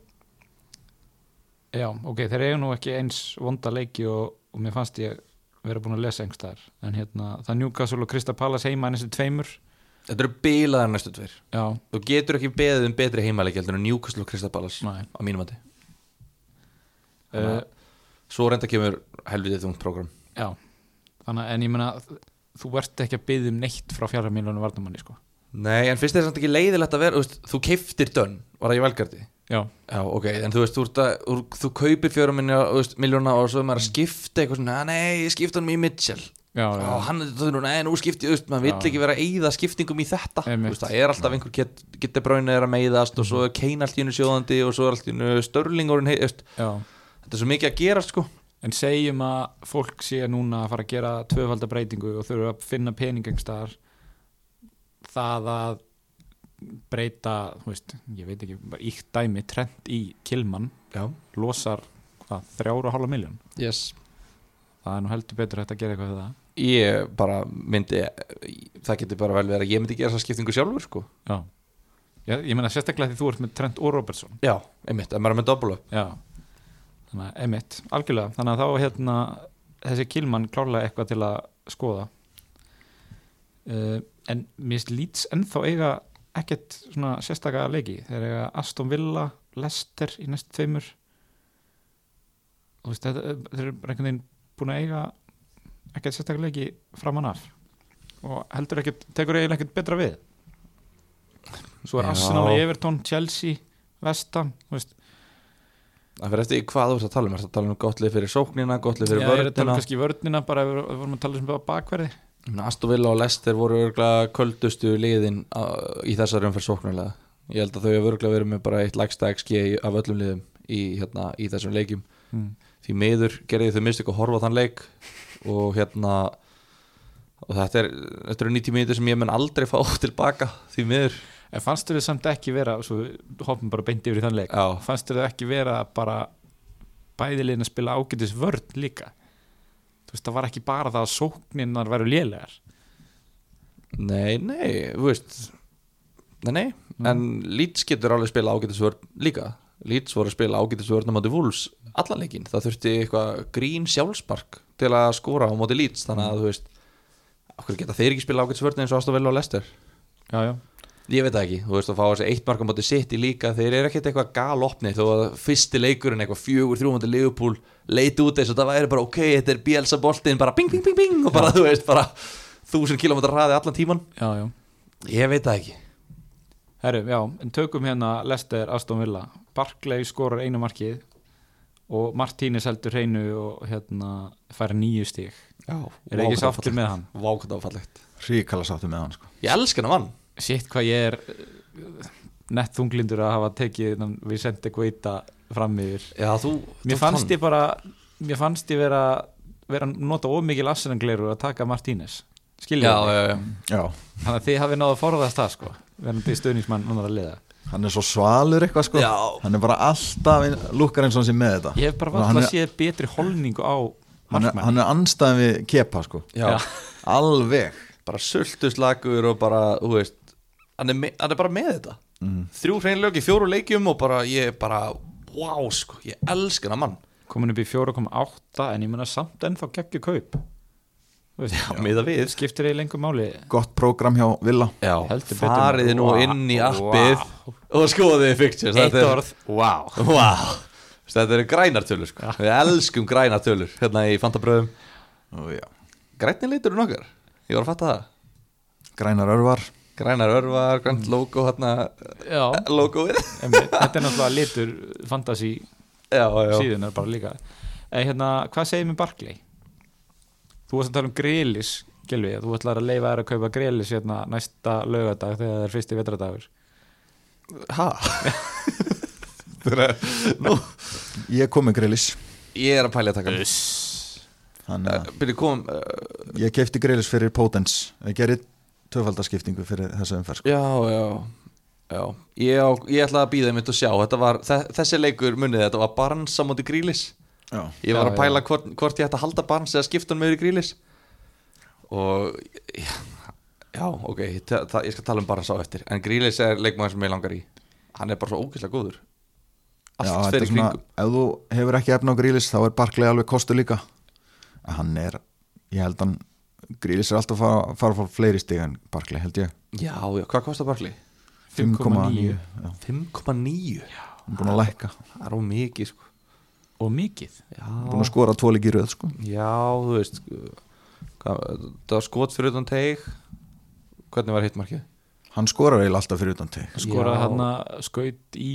Já, ok, þeir eru nú ekki eins vonda leiki og, og mér fannst ég vera búin að lesa einhverstaðar en hérna, það Newcastle og Crystal Palace heima þessi tveimur. Þetta eru bílaðar næstu tveir. Já, Þú getur ekki beðið um betri heimæleiki heldur en Newcastle og Crystal Palace Nei. á mínum mati uh, Svo reynda kemur helvitið þungt program Já, þannig en ég meina þú ert ekki að byggja um neitt frá fjara miljónu varnamanni sko. Nei, en finnst þér samt ekki leiðilegt að vera veist, þú keiftir dönn, var það í velgardi Já, Já, ok, en þú veist, þú, að, þú, kaupir fjórum miljóna og svo er maður að skipta eitthvað svona, "Ah, nei, ég skipta hann í Mitchell. Já, Já, já, hann, nei, nú skipti, veist, maður vill Já. ekki vera að eyða skiptingum í þetta. Veist, það er alltaf einhver get, getur bráinu er að meiðast og svo er Kane allt í hennu sjóðandi og svo er allt í hennu störlingurinn hei, veist, já þetta er svo mikið að gerast, sko. En segjum að fólk sé núna að fara að gera tvöfalda breytingu og þurfa að finna pening einhverstaðar það að breyta, þú veist, ég veit ekki bara íkt dæmi, trend í Kilman Já, losar hvað, þrjára og hálfa miljón yes. Það er nú heldur betur að gera eitthvað við það. Ég bara myndi Það getur bara vel verið að ég myndi gera þessa skiptingu sjálfur sko. Já, Já ég meina sérstaklega því þú ert með Trent og Robertson. Já, einmitt, ef maður er með double up. Já, að emitt, algjörlega. Þannig að þá hérna þessi kilmann klárlega eitthvað til að skoða. Uh, en mér finnst Leeds ennþá eiga ekkert svona sérstaka leiki. Þeir eiga Aston Villa, Leicester í næst tveimur. Og veist, þetta, þeir eru einhvern veginn búin að eiga ekkert sérstaka leiki framan af. Og heldur ekkert, tekur eiginlega ekkert betra við. Svo er. Arsenal, Everton, Chelsea Vestam, þú veist Það fyrir eftir hvað þú ert að tala um. Er það að tala um gott lið fyrir sóknina, gott lið Já, fyrir ég er að tala um kannski vörnina bara við vorum að tala um bakverði. Aston Villa og Leicester voru örgulega köldustu liðin í þessari umferð sóknarlega. Ég held að þau hefur örgulega verið með bara eitt lægsta XG af öllum liðum í, hérna, í þessum leikjum. Mm. því miður gerði þau mistök að horfa þann leik og hérna og þetta er, eru 90 mínútur sem ég mun aldrei fá tilbaka því miður En fannst þau samt ekki vera hoppum bara beint yfir í þann leik Já. fannst þau ekki vera bara bæðilegin að spila ágætis vörn líka? Þú veist það var ekki bara það að sókninnar veru lélegar. Nei, nei, þú veist Nei, nei, Mm. en Leeds getur alveg spila ágætisvörn líka. Leeds voru að spila ágætisvörn á móti Wolves allan leikinn, það þurfti eitthvað grín sjálfspark til að skora á móti Leeds þannig að þú veist okkur geta þeir ekki spila ágætisvörn eins og Aston Villa og Leicester? Já, já, Ég veit það ekki, þú veist að fá þessi eitt marka móti City líka, þeir eru ekkert eitthvað galopni þó að fyrsti leikurinn eitthvað fjögur þrjú móti Liverpool leit út eins og það væri bara ok, þetta er Bielsa boltinn bara bing bing bing bing og bara þú veist bara þúsund kilómetra hraði allan tíman já, já. Ég veit það ekki. Herru, já, en tökum hérna Lester Aston Villa. Barkley skorar einu markið og Martínez heldur hreinu og hérna fær nýju stík Já, Er ekki sáttur með hann? Vákvæmt áfallegt ríkala sáttu með hann sko. Ég elska hann að vann Sitt hvað ég er eh, nett þunglindur að hafa tekið þennan Vicente Guaita fram yfir. Já, þú Mér fannst ég bara Mér fannst ég vera vera að nota of mikil assenangleiru að taka Martínez. Skilja Já, já, já. Já, þannig að þið hafið náðu að forðast það sko verðandi stöðningsmann annar að liða. Hann er svo svalur eitthvað sko. Já. Hann er bara alltaf lukkar eins og hann sé með þetta. Ég hef bara Hann vall að er- sé betri holningu á Hann er, hann er anstæðan við kepa sko. Já, Já. Alveg. Bara sultuslagur og bara, þú veist hann er, hann er bara með þetta. Mm. Þrjú hreinlög í fjóru leikjum og bara ég bara, wow, sko Ég elska hann að mann. Komin upp í 4,8 en ég menna samt ennþá geggju kaup. Já, miða við. skiptir þið lengur máli. Gott prógram hjá Villa. Já, Heldur betur. farið nú Vá, inn í appið og skoðið fixtures. Eitt Þetta er- orð, wow Vá, þetta eru grænartölur sko. Við elskum grænartölur hérna í Fantabröðum. Grænni litur um okkar, ég var að fatta það. Grænar örvar Grænar örvar, grænt logo hérna Logoið þetta er náttúrulega litur fantasy Já, já. síðunar bara líka. En hérna, hvað segir með Barkley? Þú varst að tala um grillis Gilvi, þú ætlar að leifa þær að kaupa grillis hérna næsta laugardag þegar það er fyrsti vetradagur Ha? Nú, Ég kom með grillis ég er að pæla að taka hann. Þannig að uh, ég kefti grillis fyrir Potens Ég gerði tvöfaldarskiptingu fyrir þessa umferð sko. Já, já Já, ég, á, ég ætlaði að býða mitt og sjá. Þetta var, þe Þessi leikur munið þetta var Barnes á móti Grílis Já. Ég var Já, að pæla hvort, hvort ég ætti að halda Barnes eða skipta hann með í Grílis Og Já, já ok, ta- ég skal tala um Barnes á eftir. En Grílis er leikmaður sem ég langar í. Hann er bara svo ógeðslega góður. Allt Já, þetta fyrir kringum. ef þú hefur ekki efna á grílis þá er Barkley alveg kostu líka. En hann er, ég held hann grílis er alltaf að fara, fara að fá fleiri stig en Barkley held ég. Já, já, hvað kostar Barkley? 5,9 Já, 5,9 hann er búin að lækka. Það er á mikið sko. Og mikið? Já, búin að skora tvo líki í röð sko. já þú veist hvað, Það var skot fyrir utan teig. Hvernig var hittmarkið? hann skorar eiginlega alltaf fyrir utan teg skoraði hann skaut í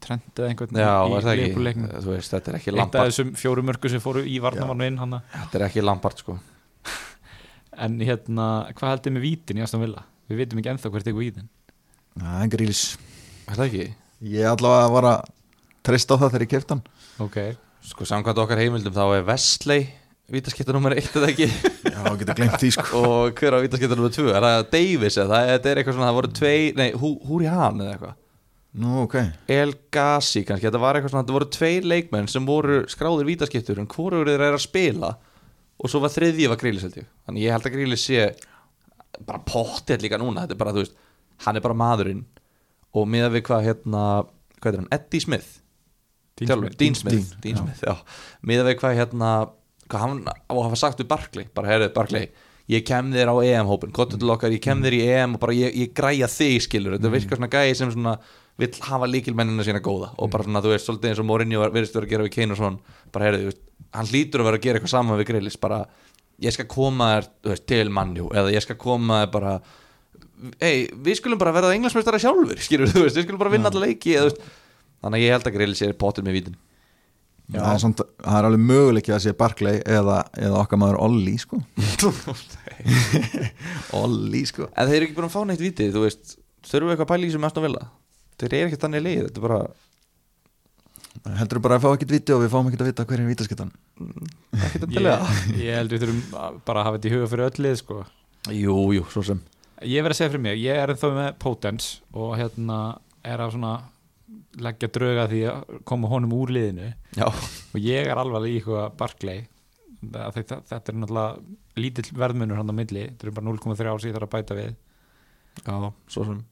trend eða einhvern Já, í var það ekki? Liverpool-leiknum. Þú veist, þetta er ekki eitt af Lampard. þessum fjóru mörgu sem fóru í varnamannu inn. Þetta er ekki Lampard sko en hérna, hvað heldur með vítin í Aston Villa? Við veitum ekki ennþá hvert ykkur vítin. Það er grílis Er það ekki? ég allavega var að treysta á það þegar ég kefti hann. Ok, Sko, samkvæmt okkar heimildum þá er Wesley Vítaskipta nummer eitt eða ekki? Já, getur glemt því sko. Og hver á vítaskipta nummer tvö? Er það Davis eða? Það, þetta er eitthvað svona Það voru tvei, nei, hú, Húri Hahn eða eitthvað. Nú, ok. El Gassi kannski, þetta var eitthvað svona þetta voru tveir leikmenn sem voru skráðir vítaskiptur en hvorugur þeir er að spila og svo var þriðji var Grílis held ég. Þannig ég held að Grílis sé bara pottið líka núna, þetta er bara þú veist hann er bara maðurinn. Og miða við hvað hérna, hvað er hann, Eddie Smith. Dean Smith. Dean Smith, já. Miða við hvað hérna hvað hann á að hafa sagt við Barkley bara heyrðu Barkley, ég kem þér á EM-hópin kottu til okkar, ég kem þér í EM og bara ég, ég græja þig skilur, þetta virkar svona gæði sem svona vill hafa líkilmennina sína góða og bara svona þú veist, svolítið eins og Mourinho var- virðist vera að gera við Kane og svona, bara heyrðu, hann hlýtur að vera að gera eitthvað saman við Grillis, bara ég skal koma þér þú veist, til mannjú eða ég skal koma þér bara ei, við skulum bara verða englandsmeistara sjálfur skilur, þú veist, við skulum bara vinna alla leiki eða, þannig að ég held að Grillis er pottur með vítin Já. það er, samt, það er alveg möguleik að sé Barclay eða, eða okkar maður Olli sko. Olli sko. En þeir eru ekki búin að fá neitt vitið, þú veist Þurfum við eitthvað að pæla í sem mest að vilja Þeir eru ekki þannig leið, þetta er bara heldur bara að fá ekkert viti og við fáum ekkert að vita hver er vítaskittan Ekki ég, ég held við þurfum bara að hafa þetta í huga fyrir öll lið sko. Jú, jú, svo sem. Ég verð að segja fyrir mig, ég er ennþá með Potence og hérna er að svona leggja drauga því að koma honum úr liðinu. Já, og ég er alveg í eitthvað Það- þetta, þetta er náttúrulega lítill verðmunur hann á milli, þetta er bara 0,3 ár sem ég þarf að bæta við. Já, svo sem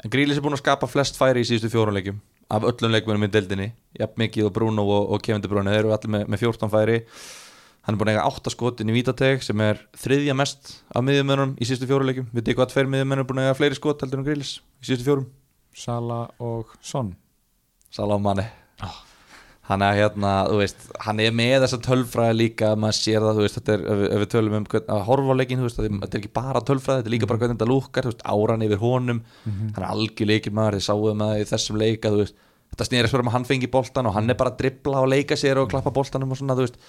En Grílis er búin að skapa flest færi í síðustu fjóruleikjum Af öllum leikmennum í deildinni. Jafn mikið og Bruno og, og Kevin De Bruyne Þeir eru allir með, með 14 færi. Hann er búin að eiga 8 skotin í vítateg sem er þriðja mest af miðjumennum í síðustu fjóruleikjum Við þið hvað tveir miðjumennum er búin að eiga fleiri skot heldur en Grílis í síðustu fjórum? Sala og Son. Salamanni hann er hérna, þú veist hann er með þessa tölfræði líka maður sér það, þú veist, þetta er, ef, ef við tölum um að horfa á leikin, þú veist, að þetta er ekki bara tölfræði þetta er líka bara hvernig þetta lúkar, þú veist, áran yfir honum. Hann er algjör leikir maður, þið sáuðum það í þessum leika, þú veist, þetta snýrist fyrir að hann fengi boltan og hann er bara að dribbla og leika sér og klappa boltanum og svona, þú veist.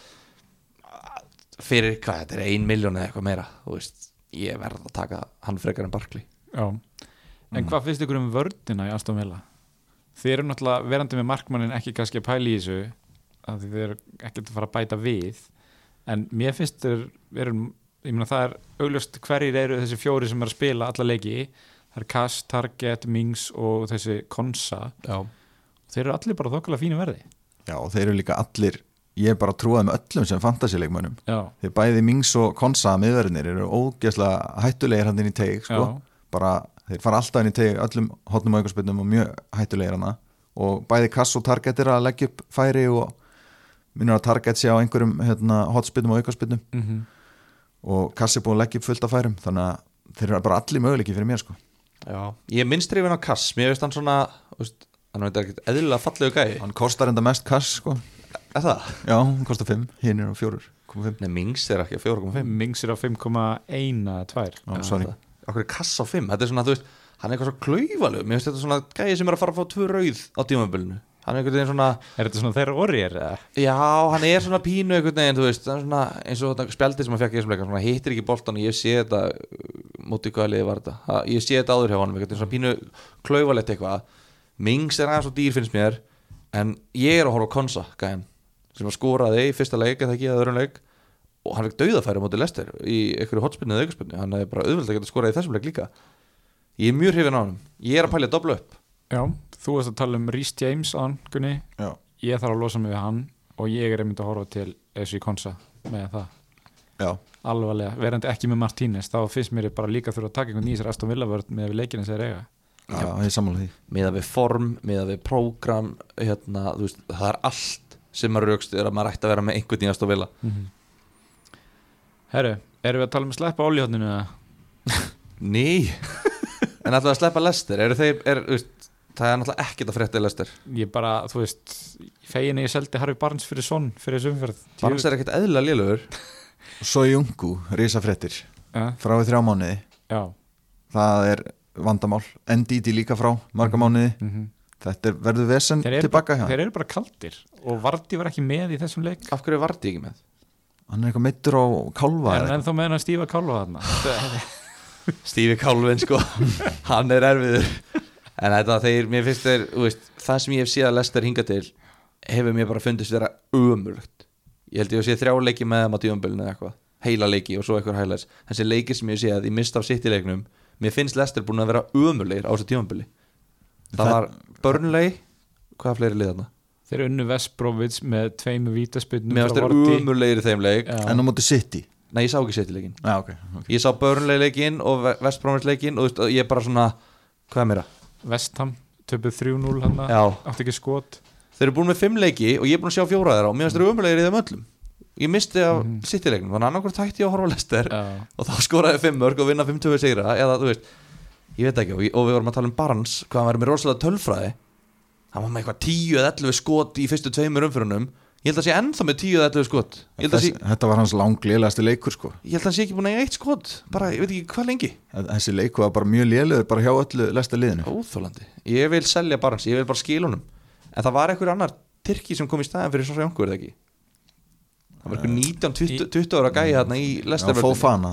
Fyrir hvað, þetta er ein miljón eða eitthvað meira, þú veist. Ég verð að taka hann frekar en Barkley. Já. En hvað finnst ykkur um vördina í Aston Villa? Þið eru náttúrulega verandi með markmannin ekki kannski að pæla í þessu að þið eru ekkert að fara að bæta við. En mér finnst þeir eru, ég meina það er augljóst hverjir eru þessi fjóri sem er að spila alla leiki. Það er Kass, Target, Mings og þessi Konsa. Já. þeir eru allir bara þokkulega fínu verði. Já og þeir eru líka allir ég er bara trúið með öllum sem fantasileikmönnum Já, þeir bæði Mings og Konsa miðverðinir eru ógeðslega hættulegir hann inn í teig sko. Bara þeir fara alltaf inn í teig öllum hotnum og aukarspinnum og mjög hættulegir hana og bæði Kass og Target er að leggja upp færi og minnur að Target sé á einhverjum hérna, hotspinnum og aukarspinnum mm og Kass er búin að leggja upp fullt af færum þannig að þeir eru bara allir möguleiki fyrir mér sko. Já. ég minnst reyfin á Kass mér veist hann svona, þú veist, hann veit ekki eðlilega fallegu gæði hann kostar enda mest Kass sko. Er það? já, hann kostar 5, hinn er á 4,5 Nei, Mings er ekki á 4,5 Mings er á 5,1 eða 2 Já, sorry. Okkur er kass á 5 Þetta er svona, þú veist, hann er eitthvað svo klauvalug Mér finnst þetta svona gæði sem er að fara að fá tvö rauð á tímabilinu. Hann er einhvern veginn svona Er þetta svona þeirra orðir? Já, hann er svona pínu einhvern veginn, þú veist svona, eins og þetta spjaldið sem hann fekk í þessum leika hittir ekki boltan og ég sé þetta uh, móti hvaða liði var þetta? Ég sé þetta áður hjá hann, þetta er svona pínu klauvalegt eitthvað. Mings er aðeins og dýr finnst mér en ég er að horfa Konsa gæðin, sem að skoraði í fyrsta leik eða ekki eða öðrum leik og hann fekk dauðafæri móti Lester í einhverju hotspinni eða aukarspinni, hann er bara auðvöld að geta skorað í þessum leik líka. Ég er mjög hrifin á hann, ég er að pælja að dobla upp Já, þú varst að tala um Rhys James á hann, Gunni. Já, ég þarf að losa mig við hann og ég er einmitt að horfa til í konsa með það. Já, alvarlega, verandi ekki með Martínez þá finnst mér bara líka þurfa að taka einhvern nýsar Aston Villa vörð með við leikinu sem þeir eiga. Já, ég er sammála því. Miða við form, miða við prógram hérna, þú veist, það er allt sem maður raukst er að maður ætti að vera með einhvern nýjast og vilja Herru, erum við að tala um að sleppa ólíhotninu eða? Ný. En ætlaðu að sleppa Lester? Eru þeir, er, veist, það er náttúrulega ekkert að frétta í Lester. Ég bara, þú veist fegin ég seldi Harfi Barnes fyrir sonn fyrir þessu umferð. Barnes er ekkert eðlilega lélugur Svo Jungu, risafréttir. Ja, frá í þrjá mánuði. Já. Það er vandamál. Ndidi líka frá, marga mánuði. Mm þetta er, verður vesen tilbaka hjá þeir eru bara kaldir. Og Vardi var ekki með í þessum leik. Af hverju var þetta ekki með? Hann er eitthvað meittur á kálfa en ennþá með hann stífa kálfa þarna? Stífi Kálvin sko. Hann er erfiður. En þetta þeir, mér finnst þeir, veist Það sem ég hef séð að Lester hinga til Hefur mér bara fundist vera ömurlegt. Ég held ég að sé þrjá leiki með þeim á tíumbölinu eða eitthvað. Heila leiki og svo eitthvað hælæs Þessi leiki sem ég sé að ég mist af sitt í leiknum Mér finnst Lester búin að vera ömurlegir á þessu tíumböli Það var, Burnley. Hvaða fleiri lið þarna? Þeir unnu Vestbrovits með tveimu vítaspyrnum Mér varst þeir umurlegir í þeim leik. En á móti City. Nei, ég sá ekki setja leikin Já, ok, ok. Ég sá Burnley leikin og Vestbrómins leikin og veist, ég er bara svona Hvað er mér að? Vestham töpuð 3-0 hann Já, átti ekki skot. Þeir eru búin með fimm leiki og ég er búin að sjá fjóra þeirra og mér varst þeir umurlegir í þeim öllum. Ég misti af mm. City leiknum þannig að annarkvært tætti ég að horfa á Lester Já, og þá skoraði fimm mörg og vinna 5-2 sigra eða þú veist, ég veit ekki og, og við vorum að tala um Barnes, hvað hann verið með rosalega tölfræði hann var með eitthvað 10 eða 11 skot í fyrstu tveimur umfyrunum ég held að sé ennþá með 10 eða 11 skot. Ég held að, sé, Þetta var hans langlélegasti leikur sko. Ég held að hann sé ekki búin að eiga eitt skot. Bara, ég veit ekki hvað lengi? Þessi leikur var bara mjög lélegur bara hjá öllu lesta liðinu. Óþólandi, ég vil selja Barnes, ég vil bara skil honum. En það var einhver annar Tyrki sem kom í staðin fyrir svo sjónku, er það ekki? Það var einhver 19-20 20 ára gæði þarna í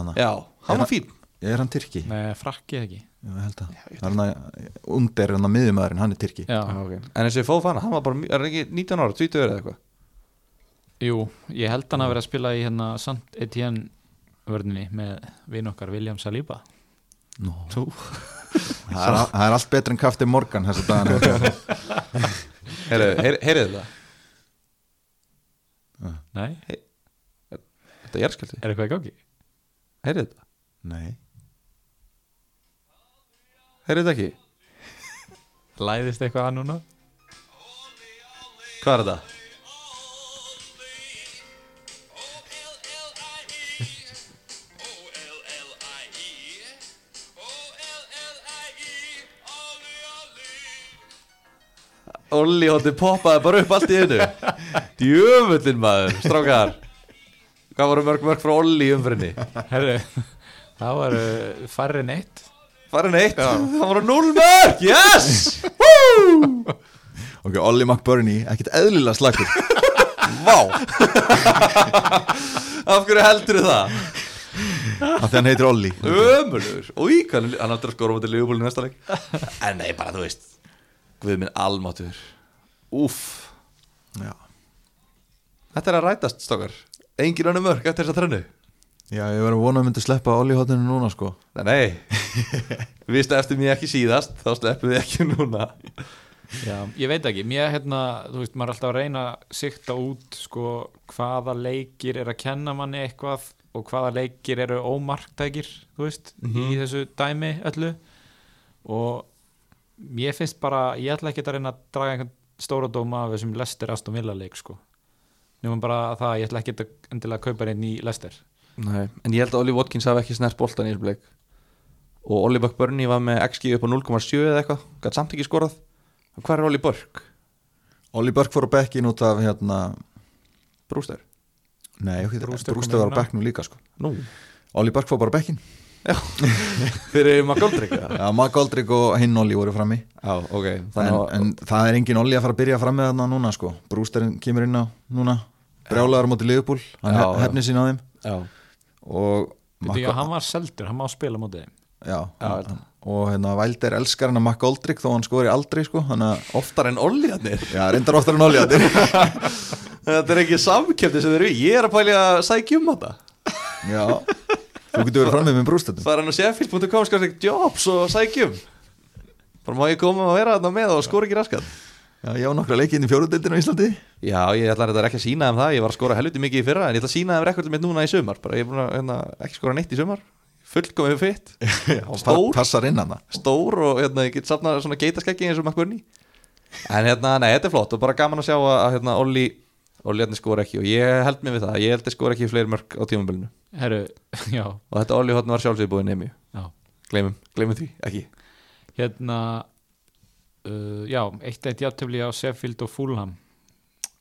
hana já, hann var fín Ég er hann Tyrki? Nei, frakki ekki ég held að Það er hann að undir hann að miðjumæðurinn, hann er Tyrki Já, Já, ok. En þessi Fofana, hann var bara, er hann ekki 19 ára, 20 ára eða eitthvað jú, ég held hann að vera að spila í hérna Sant Etienne vörninni með vinn okkar William Saliba Nó. Tú. það, er, það er allt betur en kafti morgan þessu dagana Heyrðu þetta? Nei, Þetta er skjöldi, er eitthvað í gangi? heyrðu þetta? Nei Heyrðu þetta ekki? Læðist eitthvað að núna? Hvað er þetta? Olli hótti poppaði bara upp allt í einu Djöfullin maður, strákar Hvað voru mörg mörg frá Olli umfyrinni? Herru, það var uh, færri neitt Farin eitt, það voru null mörg, yes! Ok, Ollie McBurney, ekkert eðlilega slagur Vá. Af hverju heldur það? af því hann heitir Ollie Ömurlegur. Új, hann hann áttur að skora mútið Leopold í næsta leik. En nei, bara þú veist Guð minn almáttur Úff. Já, Þetta er að rætast, stokkar Engin önnu mörg eftir þessa trennu Já ég verður vonað að myndi sleppa Ollie hotinu núna sko. Nei, nei. Við slepptum ég ekki síðast Þá sleppum við ekki núna. Já, ég veit ekki, mér hérna, þú veist, maður er alltaf að reyna að sikta út sko hvaða leikir er að kenna manni eitthvað og hvaða leikir eru ómarktækir, þú veist, í þessu dæmi öllu. Og mér finnst bara, ég ætla ekki að reyna að draga einhvern stóra dóma af þessum Lester Aston Villa leik sko. Nefnum bara það, að ég ætla ekki að endilega kaupa einn í Lester Nei, en ég held að Ollie Watkins hafi ekki snert boltan í þessum leik Og Ollie Buckburney var með XG upp á 0,7 eða eitthvað Gat samt ekki skorað. Hvað er Ollie Burke? Ollie Burke fór á bekkin út af hérna Brúster Nei, Brústef var á inn á. bekknum líka sko. Nú. Ollie Burke fór bara á bekkin Fyrir McGoldrick? Já, Mark Aldrich og hinn Ollie voru frammi. Já, ok. En, að en það er engin Ollie að fara að byrja frammi þarna núna sko. Brústerinn kemur inn á núna. Brjálaður á móti Liverpool, hann Já, hef, já. hefni sín á þeim. Já, og Veitu, já, hann var seldur, hann má spila þeim. Já, Já, þetta. og hérna Vælder elskar hann að Mark Aldrich þó hann skori aldrei sko þannig að, oftar en Ollie hann já, reyndar oftar en Ollie þetta Þetta er ekki samkjöfni sem þeir eru í. Ég er að pæli að sækja um þetta. Já, þú getur verið frammi með brústettum Það er hann að sheffield.com skar jobs og sækjum Bara má ég koma og vera þarna með og skora ekki raskat já, ég á nokkra leikinn í fjóruðdeildinu á Íslandi. Já, ég ætla þetta ekki að sína þeim það Ég var að skora helviti mikið í fyrra En ég ætla að sína þeim rekordum mitt núna í sumar. Bara ég er búin að hérna, ekki skora neitt í sumar Fullkomið fitt Stór, passar inn hann stór og hérna, ég get safnað svona geitaskeggi eins og makkurni En hérna, nei, þetta er flott Og bara gaman að sjá að, að hérna, Olli Olli hérna skora ekki Og ég held mér við það Ég held að skora ekki fleiri mörg á tímabilinu uh, já, eitt eitt játtöfli á Sheffield og Fulham.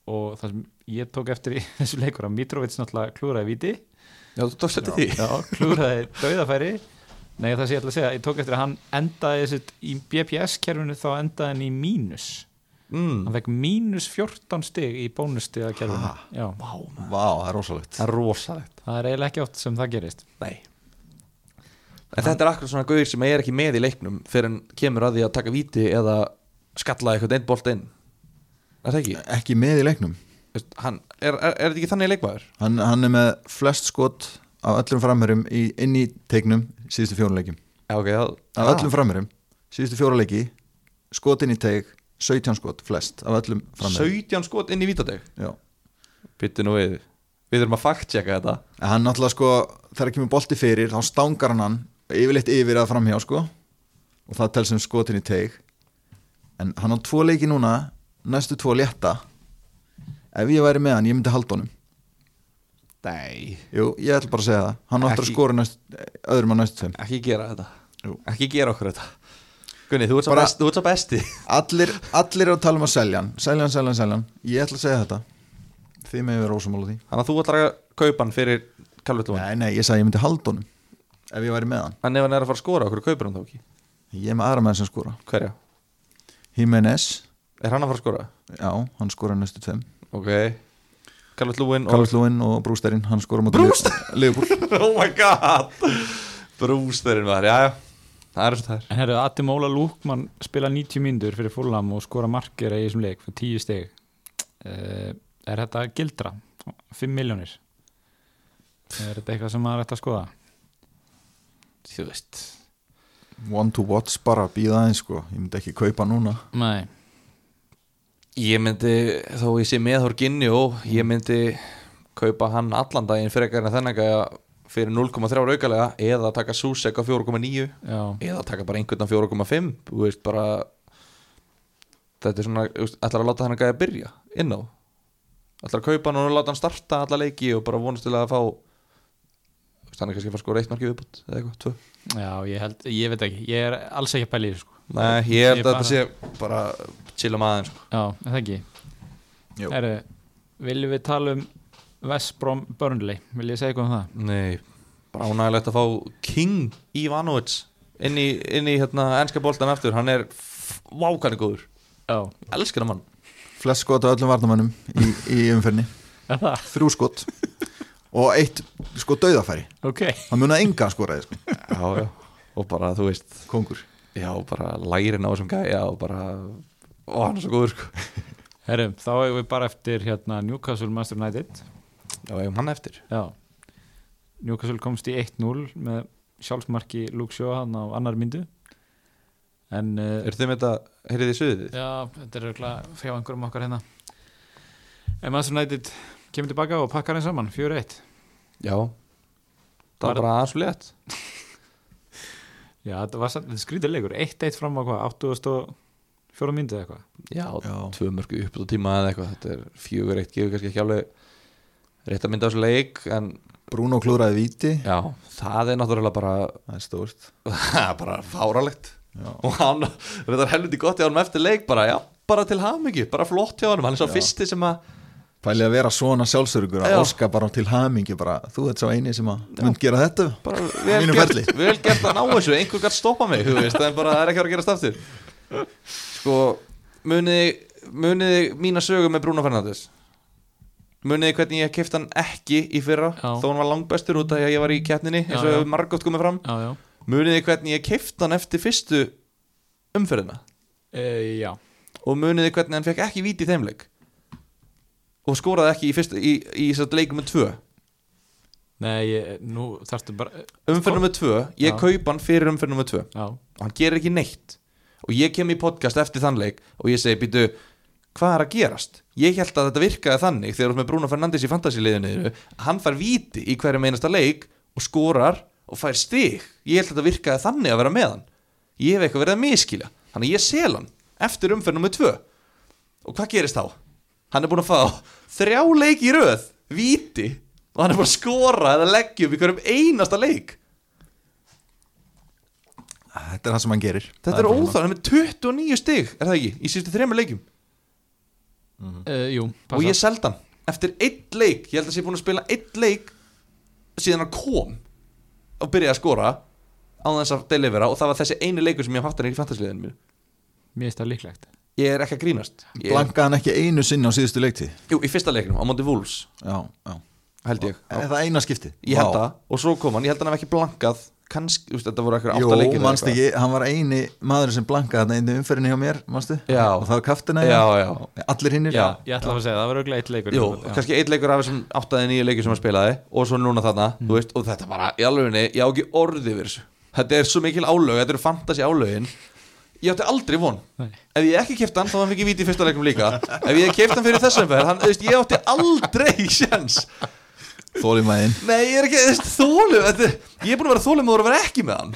Og það sem ég tók eftir í þessu leikur að Mitrovic náttúrulega klúraði viti Já, þú tókst eftir því. Já, klúraði dauðafæri. Nei það sem ég ætla að segja, ég tók eftir að hann endaði þessu, í BPS-kerfinu þá endaði hann í mínus. Mm. hann fekk mínus 14 stig í bónustiga kerfinu Ha? já, Vá, vá, það er rosalegt Það er rosalegt. Það er eiginlega ekki oft sem það gerist. Nei En þetta er akkur svona gauðir sem er ekki með í leiknum fyrir en kemur að því að taka víti eða skalla eitthvað einn bolt inn. Er það ekki? ekki með í leiknum. Veist, hann, er, er, er þetta ekki þannig leikmaður? hann, hann er með flest skot af öllum framherjum í, inn í teiknum síðustu fjóruleikim Já, ok, já. Af öllum framherjum síðustu fjóruleiki skotin í teik 17 skot, flest af öllum frammeðum 17 skot inn í vítadeg Já. Byttu nú við. Við erum að fact-checka þetta. En hann náttúrulega sko þegar kemur bolti fyrir þá stangar hann hann yfirleitt yfir að framhjá sko. Og það tel sem skotin í teig. En hann á tvo leiki núna næstu tvo létta. Ef ég væri með hann, ég myndi halda honum. Nei. Jú, ég ætla bara að segja það. Hann áttur að skora næst, öðrum að næstu tveim. Ekki gera þetta. Jú. Ekki gera okkur þetta. Gunni, þú ert Bara- svo besti. allir, allir eru að tala um að selja hann. Selja hann, selja hann, selja hann. Ég ætla að segja þetta. Þið með vera ósamála því. Þannig að þú ætlar að kaupa hann fyrir Calvert-Lúin Nei, nei, ég sagði ég myndi halda honum Ef ég væri með hann. En ef hann er að fara að skora, okkur kaupir hann þá ekki? Ég er með aðra menn sem skora. Hverja? Jimenez, Er hann að fara að skora? já, hann skora næstu tveim Ok. Calvert-Lúin og Carlos Lúin og Brústerinn, hann skora mútið Brewster? Liverpool. Oh my god. Brústerinn var, já, já. Það er svo það er. En herru, Ademola Lúkmann spila 90 mínútur fyrir fullam og skora markir í þessum leik fyrir 10 steg uh, Er þetta gildra? 5 miljónir Er þetta eitthvað sem maður ætti að skoða? Þú veist. One to watch bara, býða aðeins sko. Ég myndi ekki kaupa núna. Nei, Ég myndi, þó ég sé með Horginni og ég myndi kaupa hann allan daginn fyrir eitthvað en þennan gæja fyrir 0,3 aukalega eða taka Susek á 4,9 já, eða taka bara einhvern á 4,5 þú veist bara þetta er svona, þú veist, ætlar að láta hann gæja byrja inn á? Ætlar að kaupa hann og láta hann starta alla leiki og bara vonast til að fá hann er kannski að fara að skora eitt marki viðbútt eða eitthvað, tvö já, ég held, ég veit ekki Ég er alls ekki að pæla í þessu sko. Nei, ég held Ég að þetta sé bara chilla maður sko. Já, er það ekki. Herru, viljum við tala um Vestbrom Burnley Vil ég segja eitthvað um það? Nei, bara ánægilegt að fá King Ivanovic inn í, inn í hérna, ennska boltan aftur hann er vákani góður Já, elskar hann mann Flest skot á öllum varnamönnum í, í umferni er það? Þrjú skot Og eitt sko dauðafæri. Ok. Hann munaði enga skoraði sko. Já, já. og bara þú veist Kongur. já, bara lærin á þessum gæja og bara, ó, hann er svo góður sko. Herru, þá hefur við bara eftir hérna Newcastle Master United. Já, ég hann eftir. Já. Newcastle komst í 1-0 með sjálfsmarki Luke Shaw hann á annar myndu. En uh, er þið með þetta, heyrið þið suðið? já, þetta er örugglega frá einhverjum okkar hérna. En Master United kemur tilbaka og pakkar henn saman 4-1 já, það Var- bara aðeins létt. Já, þetta var leikur. 1-1 fram á hvað, 84 myndu eða eitthvað. Já, Já. tvö mörgu upp á tíma eða eitthvað. Þetta er fjögur eitt, gefur kannski ekki alveg rétt að mynda á þessu leik en Bruno klúraði víti. Já, það er náttúrulega bara Það er stórt. það bara fáralegt. Já. og hann, þetta er helviti gott hjá hann eftir leik bara, já, bara til hamingju bara flott hjá hann, hann er svo Já. fyrsti sem að Pæli að vera svona sjálfsörugur að óska bara til hamingi bara, þú ert svo eini sem að mynd gera þetta bara vel gert, vel gert að ná þessu. Einhver gætt stoppa mig, þú veist, en bara það er ekki að vera að gerast aftur. Sko muniði, muniði mína sögu með Bruno Fernandes? Muniði hvernig ég kefti hann ekki í fyrra? Já. þó hann var langbestur út af því að ég var í keppninni eins og hefur margótt komið fram. Já, já. Muniði hvernig ég kefti hann eftir fyrstu umferðina? E, og muniði hvernig hann fekk ekki víti í þeim leik og skoraði ekki í, fyrstu, í, í, í leikum með tvö? Nei, ég, nú þarftu bara umferð nummer tvö, ég Já. kaup hann fyrir umferð nummer tvö. Já, og hann gerir ekki neitt. Og ég kem í podcast eftir þann leik og ég segi, býtu, hvað er að gerast? Ég held að þetta virkaði þannig þegar þú ert með Bruno Fernandes í fantasy-liðinu hann fær víti í hverju meinasta leik og skorar og fær stig. Ég held að þetta virkaði þannig að vera með hann. Ég hef eitthvað verið að miskilja þannig ég sel hann eftir umferð nummer tvö. Og hvað gerist þá? Hann er búin að fá þrjá leik í röð víti og hann er búin að skora eða leggja upp í hverjum einasta leik. Þetta er það sem hann gerir. Þetta Það er bara óþáð, hann er með 29 stig, er það ekki, í síðustu þremur leikjum? E, jú, og ég seldi hann eftir einn leik, ég held að sé búin að spila einn leik síðan hann kom og byrjaði að skora á þess að delivera og það var þessi eini leikur sem ég haft hann í fantasliðinu mínu. Mér finnst það líklegt Ég er ekki að grínast. Ég, Blankaði hann ekki einu sinni á síðustu leikti Jú, í fyrsta leiknum, á móti Wolves, Já, já. Held ég. Er það eina skipti? Ég held það, og svo kom hann, ég held hann hef ekki blankað. Kannski, þú veist, þetta voru eitthvað Jó, átta leikir manst ekki, hann var eini maður sem blankaði í umferðinni hjá mér, manstu? Já. Og það var kaftina Já, já. Allir hinnir. Já. Ég ætla að segja, það var auðvitað eitt leikur Jú, Já. kannski eitt leikur af þessum áttaði nýju leikur sem hann spilaði. Og svo núna þarna, þú veist, og þetta bara í alveginni, ég á ekki orði yfir þessu. Þetta er svo mikil álög, þetta eru fantasy álögin ég átti aldrei von. Nei. ef ég ekki keft hann þá hann fikk ég víti í fyrsta leikum líka. Ef ég keft hann fyrir þessum ferð hann, þú veist, ég átti aldrei sjans Þólimæðin nei, ég er ekki, þú veist, þólum þetta, ég er búin að vera þólum og vera ekki með hann.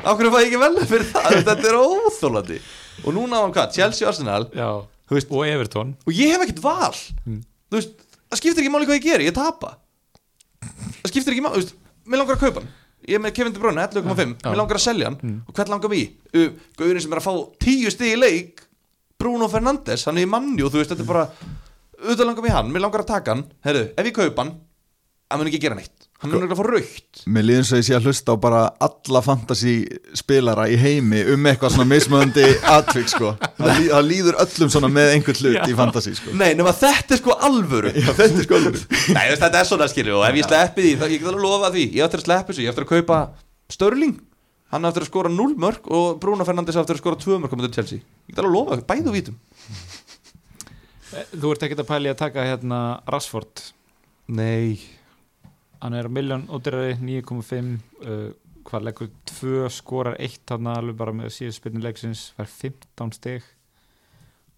Af hverju fæ ég ekki vel fyrir það? Þetta er óþólandi og núna á hann hvað, Chelsea og Arsenal? Já, Þú veist- og Everton. Og ég hef ekkert val. Mm. þú veist, það skiptir ekki máli hvað ég geri, ég tapa. Það skiptir ekki máli, þú veist mér langar að kaupa hann, ég er með Kevin De Bruyne 11.5, Já. mér langar að selja hann. Mm. og hvern langar við, uh, Gaurin sem er að fá 10 stig í leik Bruno Fernandes, hann er í manni og þú veist, þetta er bara auðvitað langar við hann, mér langar að taka hann. Herru, ef ég kaupa hann hann mun ekki gera neitt, hann mun ekki að fá raukt Mér líður svo ég sé að hlusta á bara alla fantasy spilara í heimi um eitthvað svona mismöðandi atvik sko. Það, lí, það líður öllum svona með einhvern hlut í fantasy sko. Nei, nema þetta er sko alvöru. Já, þetta er sko alveg Nei, þú veist, þetta er svona skilju og ef ég sleppi því, þá ég get alveg lofa því. Ég ætti að sleppi þessu, ég ætti að kaupa Störling hann ætti að skora 0 mörg og Bruno Fernandes ætti að skora 2 mörg á mútið Chelsea. Ég get alveg lofa, Eh, Þú ert ekkert að pæli að taka hérna Rashford Nei, Hann er miljón ódýrari 9,5 uh, Hvað leggur 2 skorar 1 Þannig alveg bara með síðu spilni leiksins Fær 15 stig.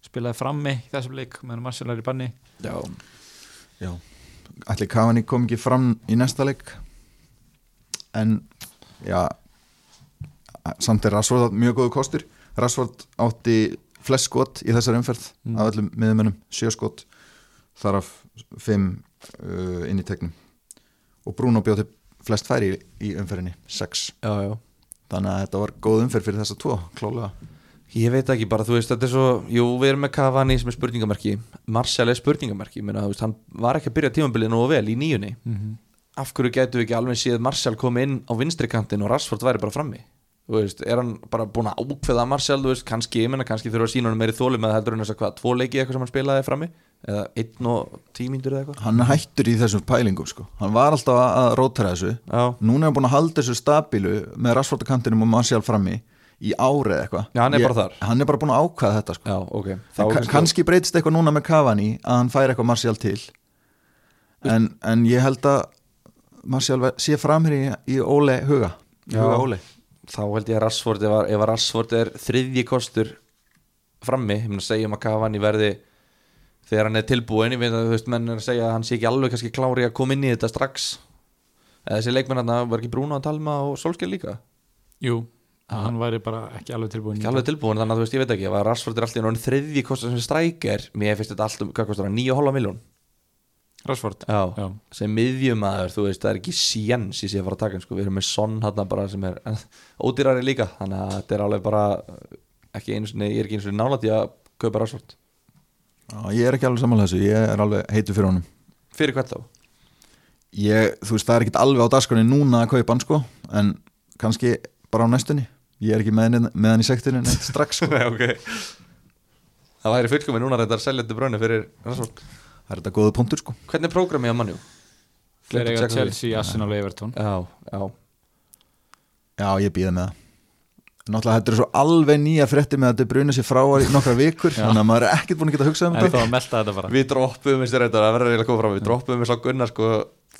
Spilaði frammi í þessum leik meðan Marcel er í banni. Já. Já, ætli Cavani kom ekki fram í næsta leik en já samt er Rashford mjög góðu kostur. Rashford átti flest skot í þessar umferð Mm. af öllum miðumennum, sjö skot þar af fimm uh, inn í tegnum og Bruno bjóti flest færi í, í umferðinni, sex. Já, já. Þannig að þetta var góð umferð fyrir þessa tvo, klálega Ég veit ekki bara, þú veist, þetta er svo Jú, við erum með Cavani sem er spurningamerki. Martial er spurningamerki, ég meina, þú veist, hann var ekki að byrja tímabilið nógu vel í nýjunni. Mm -hmm. Af hverju gætu við ekki alveg séð Martial koma inn á vinstri kantin og Rashford væri bara frammi? Þú veist, er hann bara búin að ákveða Martial, þú veist, kannski, ég meina, kannski þurfa að sína hann meiri þóli með heldur en þess að hvað, tvo leiki eitthvað sem hann spilaði frammi eða einn og tímíndur eða eitthvað? Hann hættur í þessum pælingum sko. hann var alltaf að, rótara þessu. Já, núna er hann búin að halda þessu stabílu með Rashford á kantinum og Martial frammi í árið eitthvað. Já, hann er Ég- hann er bara búin að ákveða þetta sko. já, ok. Ka kannski- breytist eitthvað núna með Cavani að hann fær eitthvað Martial til. En, en ég held að Martial ve- sé framhér í, í Óle huga huga Óle þá held ég að Rashford ef, að- Rashford er þriðji kostur frammi, meina að segja um verði þegar hann er tilbúin ég veit að þú veist menn er að segja að hann sé ekki alveg kannski klári að koma inn í þetta strax. Eða þessi leikmenn hann var ekki Bruno að talma og Solskjær líka? Jú, hann væri bara ekki alveg tilbúin ekki alveg tilbúin þannig að þú veist ég veit ekki að Rashford er alltaf í náttúrulega þriðji kostur sem strækir? Mér finnst þetta alltaf, hvað kostur hann, 9,5 miljón Rashford já, Já. sem miðjumæður, þú veist, það er ekki séns í sig að fara að taka hann, sko, við erum með Son hann bara sem er ódýrari líka þannig að þetta er alveg bara ekki einu sinni, ég er ekki einu sinni nálægt í að kaupa Rashford ég er ekki alveg samanlega þessu, ég er alveg heitur fyrir honum fyrir hvert þá? ég, þú veist það er ekki alveg á dagskroni núna að kaupa hann sko en kannski bara á næstunni ég er ekki með, með hann í sektinu neitt strax sko. Nei, ok það væri fullkomið núna þetta að selja þetta brönu fyrir Rashford það er þetta góðu punktur sko hvernig er prógramið á mannjú? Checka því. Chelsea, Arsenal og Everton já, já, já ég býða með það náttúrulega þetta er svo alveg nýja frétti með að þetta bruna sér frá í nokkra vikur þannig að maður er ekkert búin að geta hugsað um En þetta. þá að melta þetta bara. Við droppum þetta, það verður eiginlega að koma fram við droppum við sá Gunnar sko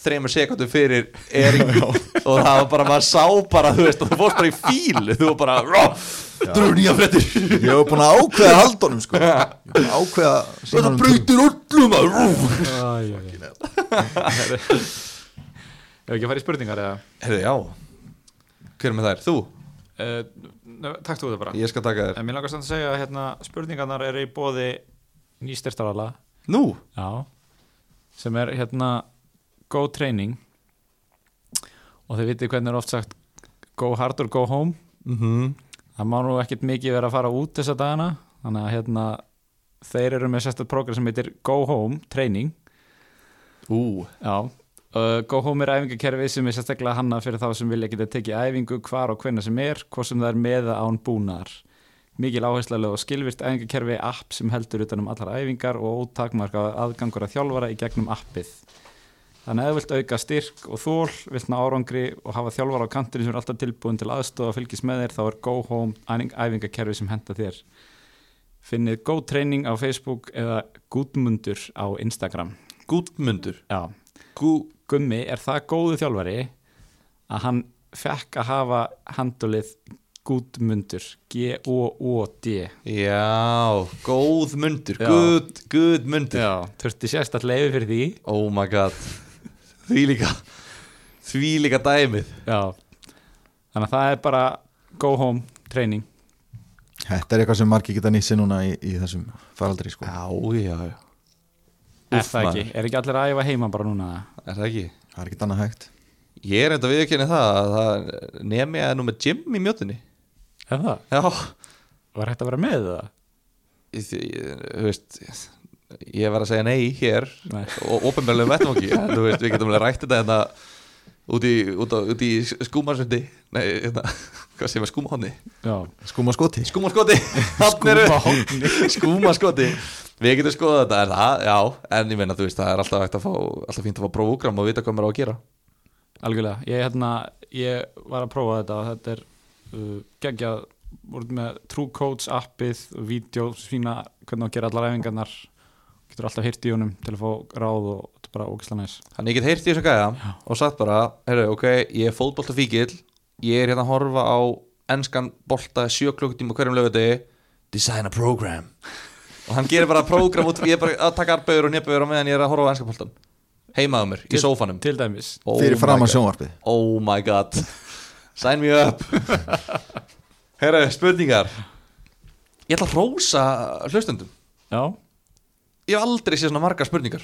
þreymur sekundum fyrir Ering og það var bara, maður sá bara þú veist, og þú fórst bara í fíl þú var bara, eru nýja fréttir. Ég hef búin að ákveða haldunum sko. Ákveða þetta breytir öllum. Ef ekki að fara í spurningar eða? Herðu, já. Hver er með þær? Þú? uh, Takk þú þetta bara. Ég skal taka þér. En mér langar samt að segja að hérna, spurningarnar eru í bóði nýstyrtarala. Nú? Já. Sem er hérna go training. Og þið vitið hvernig er oft sagt go hard or go home. Mm það má nú ekkert mikið vera að fara út þessa dagana. Þannig að hérna þeir eru með sérstætt program sem heitir go home training. Ú. Já, uh, Go Home er æfingakerfi sem er sérstaklega hanna fyrir þá sem vilja geta tekið æfingu hvar og hvenna sem er, hvort sem það er með eða án búnar. Mikil áherslega og skilvirt æfingakerfi app sem heldur utan um allar æfingar og ótakmarka aðgangur að þjálfara í gegnum appið. Þannig að þú vilt auka styrk og þól, vilt ná árangri og hafa þjálfara á kantinu sem er alltaf tilbúin til aðstofa og fylgis með þér, þá er Go Home æfing- æfingakerfi sem henda þér. Finnið Go Training á Facebook eða Gúdmundur á Instagram. Gútmundur Já, Gu, Gummi er það góðu þjálfari að hann fekk að hafa handulið Gúdmundur G-O-O-D Já, góð mundur Já. Good, good mundur Já, þurfti sérstætt leiði fyrir því. Oh my god. Því líka Því líka dæmið. Já, þannig að það er bara go home training. Þetta er eitthvað sem margir geta nýtt sér núna í, í þessum faraldri sko. Já, já, já Er það ekki? Er ekki allir að æfa heima bara núna? Er það ekki? Það er ekki annað hægt Ég er enda viðkynni það að það nemi að nú með gym í mjötunni Er það? Já Var hægt að vera með það? Ég- ég- Þú veist Ég var að segja nei hér Nei. og ofinbjörlega vettvangi en þú veist, við getum alveg rætt þetta hérna út í, út út í skúmarsundi nei, hérna, hvað segir maður, skúmahonni Sko, Skúma skoti skúmaskoti Skúmahorni. skúmaskoti. Við getum skoðað þetta, en það, já en ég meina, þú veist, það er alltaf, hægt að fá, alltaf fínt að fá prógram og vita hvað maður á að gera. Algjörlega, ég, hérna, ég var að prófa þetta og þetta er uh, geggjað, voruð með True Codes appið, vídeo sína hvernig að gera allar æfingarnar. Getur alltaf hýrt í honum til að fá ráð og þetta er bara ógislega næs. Þannig ég get heyrt í þessu gæja og sagt bara, heyrðu, ok, ég er fótbolta fíkil ég er hérna að horfa á enskan bolta sjö klukkutíma á hverjum lögudegi design a program. Og hann gerir bara program út, ég er bara að taka arbeigur og nefnbeigur á meðan ég er að horfa á enskan boltan heimaðu mér, í Til- sófanum. Til dæmis. Oh Fyrir my fram að God. sjónvarpið. Oh my god. Sign me up. Herra, spurningar. Ég ætla að rósa hlustendum. Já, Ég hef aldrei séð svona margar spurningar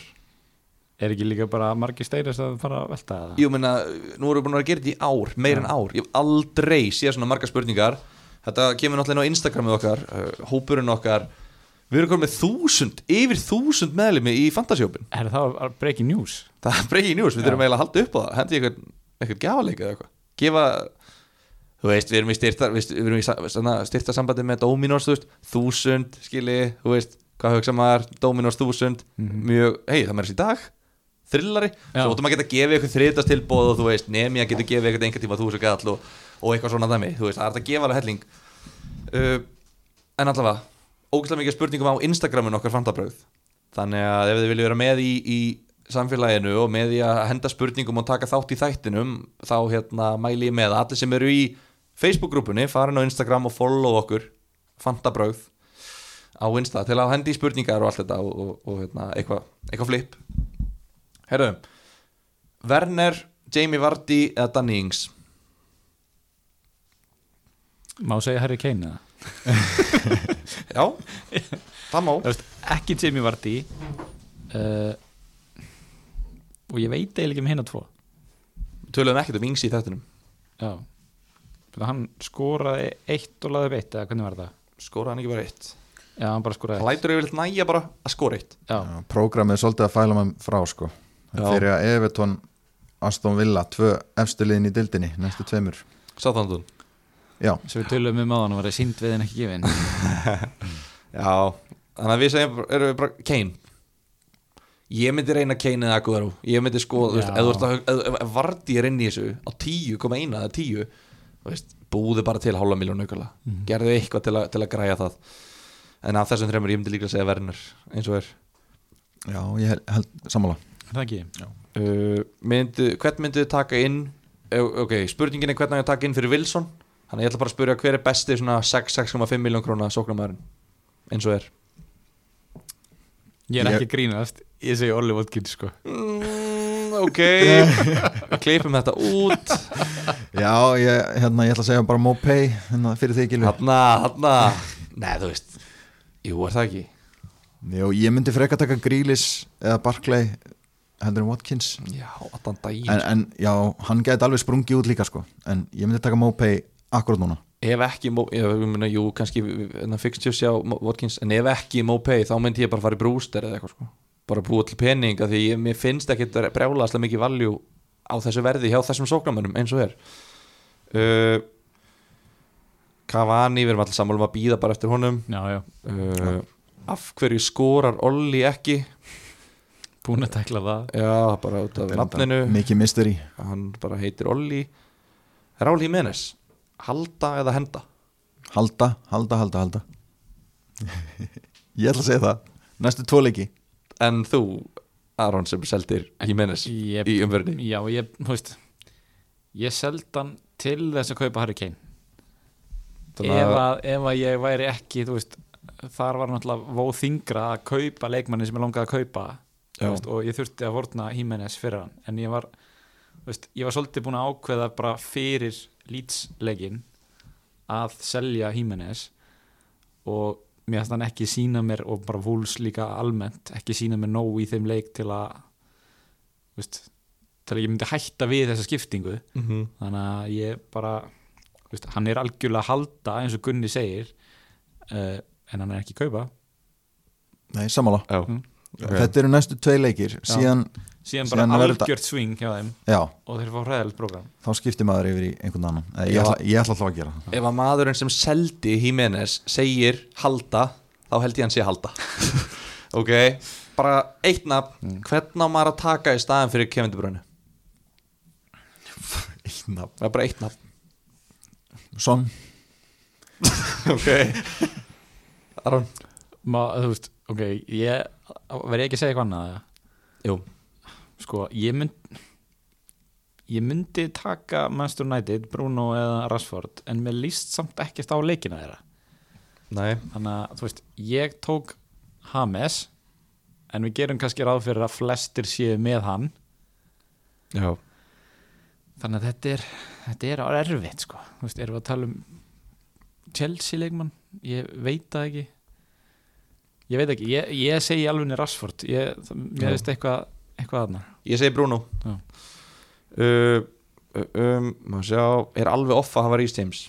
er ekki líka bara margir steiris að fara að velta það? Ég meina, nú erum við búin að gera þetta í ár Meir en ár, ég hef aldrei séð svona margar spurningar. Þetta kemur náttúrulega inn á Instagramið okkar uh, Hópurinn okkar. Við erum komið með þúsund, yfir þúsund meðlimi í fantasjópin Er það breaking news? Það er breygin news, við þurfum eiginlega að halda upp á það. Hendi eitthvað, eitthvað gjafaleika eða eitthvað? Gefa, þú veist, við erum í styrta Við erum í styrta sambandi með Dominos, þú veist, þúsund Skili, þú veist, hvað hugsa maður? Dominos þúsund, mjög Hei, það meira þessi dag, þrillari Já. Svo óttum að geta gefið eitthvað þriðtast tilbóð Og þú veist, nemi að geta gefið eitthvað einhver tíma þúsund gall og, og eitthvað svona dæmi, þú veist, það er hægt að gefa alveg helling. Uh, En allavega Ógæslega mikið spurningum á Instagramin okkar fantabröð Þannig að ef þið viljið vera með í, í samfélaginu og með í að henda spurningum og taka þátt í þættinum þá hérna mæli ég með. Að allir sem eru í Facebook-grúpunni farin á Instagram og follow okkur fantabröð á Insta til að hendi spurningar og allt þetta og, og, og hérna, eitthvað eitthva flip Herru Werner, Jamie Vardy eða Danny Ings? Má segja Harry Kane eða? Já, það má. Veist, ekki Jamie Vardy uh, og ég veit eiginlega ekki um hinn að tvo. Töluðum ekkert um Ings í þættinum. Já. Hann skoraði eitt og laði beitt eða hvernig var það? Skóra hann ekki bara eitt? Já, hann bara skoraði eitt. Hlætur yfirleitt næja bara að skóra eitt. Já, Já, Prógramið er svolítið að fæla maður frá sko Þeir að Evertón Aston Villa, tvö efstu liðin í dildinni næstu tveimur. Sáþandun Já, sem við tölum um áðan og það sínd við en ekki gefin. Já, þannig að við segjum erum við bara Kane. Ég myndi reyna Kane eða Aguero. Ég myndi sko, þú veist, ef Vardy er inn í þessu á 10,1 eða 10 þú veist, búðu bara til hálfa miljón aukala. Gerðu eitthvað til, að- til að græja það. En af þessum þreymur ég myndi líka að segja Werner eins og er. Já, ég held, Er það ekki? uh, myndi, hvern myndið þið taka inn? Eh, ok, spurningin er hvernig að taka inn fyrir Wilson? Þannig ég ætla bara að spyrja hver er besti svona 6-6,5 miljón króna sóknarmæðurinn eins og er. Ég er Ég- ekki að grínast Ég segi Olli Watkins sko. Mm, ok. Við klippum þetta út. Já, ég, hérna, ég ætla að segja bara Mopay hérna, fyrir því ekki hanna, hanna nei, þú veist, jú, er það ekki? Jú, ég myndi freka taka Grílis eða Barclay heldur en Watkins. Já, daginn en, en já, hann gæti alveg sprungið út líka sko. En ég myndi taka Mopay akkurat núna. Ef ekki, Mo- ég, ég meina, jú, kannski fixtures hjá Mo- Watkins, en ef ekki Mopay, þá myndi ég bara fara í brúster eða eitthvað sko, bara búa til pening af því ég, mér finnst ekki brjálaðslega mikið valjú á þessu verði hjá þessum sóknarmönnum eins og er. Uh, Cavani, við erum alltaf sammálum að býða bara eftir honum. Já, já, uh, af hverju skorar Olli ekki búin að tekla það. Já, bara út af nafninu. mikið mystery. Hann bara heitir Olli. Ráli Jiménez halda eða henda? Halda, halda, halda, halda. Ég ætla að segja það. Næstu tvo leiki. En þú, Aron sem seldir Jiménez ég, í umverðinni? Já, ég, þú veist Ég seldi hann til þess að kaupa Harry Kane. Ef, að- ef að ég væri ekki þú veist, þar var náttúrulega vóð þingra að kaupa leikmanni sem ég langaði að kaupa. Veist, og ég þurfti að vorna Jimenez fyrir hann. En ég var veist, ég var svolítið búin að ákveða bara fyrir lýtsleikin að selja Jimenez og mér hann ekki sína mér og bara vúls líka almennt ekki sína mér nóg í þeim leik til að veist, til að ég myndi hætta við þessa skiptingu. Mhm. þannig að ég bara veist, hann er algjörlega að halda eins og Gunni segir uh, en hann er ekki að kaupa. Nei, sammála. Já, Mm. Ok. Þetta eru næstu tvei leikir. Síðan, síðan bara Síðan þetta- algjört swing hjá þeim. Já, og þeir fá hræðilegt program þá skiptir maður yfir í einhvern annan. Ég Já. ætla, ég ætla alltaf að gera það. Ef að maðurinn sem seldi Jimenez segir halda þá held ég hann sé halda. Ok, bara eitt nafn. Hvern á maður að taka í staðan fyrir De Bruyne? Nafn. Það er bara eitt nafn. Son, Ok. Aron. Ma, þú veist, ok, ég verði ekki að segja eitthvað annað? Jú, sko, ég mynd ég myndi taka Manchester United, Bruno eða Rashford en mér líst samt ekkert á leikina þeirra. Nei. Þannig að, þú veist, ég tók Hames en við gerum kannski ráð fyrir að flestir séu með hann. Já, þannig að þetta er þetta er erfitt, sko. Þú veist, erum við að tala um Chelsea leikmann, ég veit það ekki ég veit ekki, ég, ég segi alveg Rashford, ég, veist eitthvað eitthvað aðna ég segi Bruno. Já. uh, um, Má sjá Er alveg off að hafa Rhys James?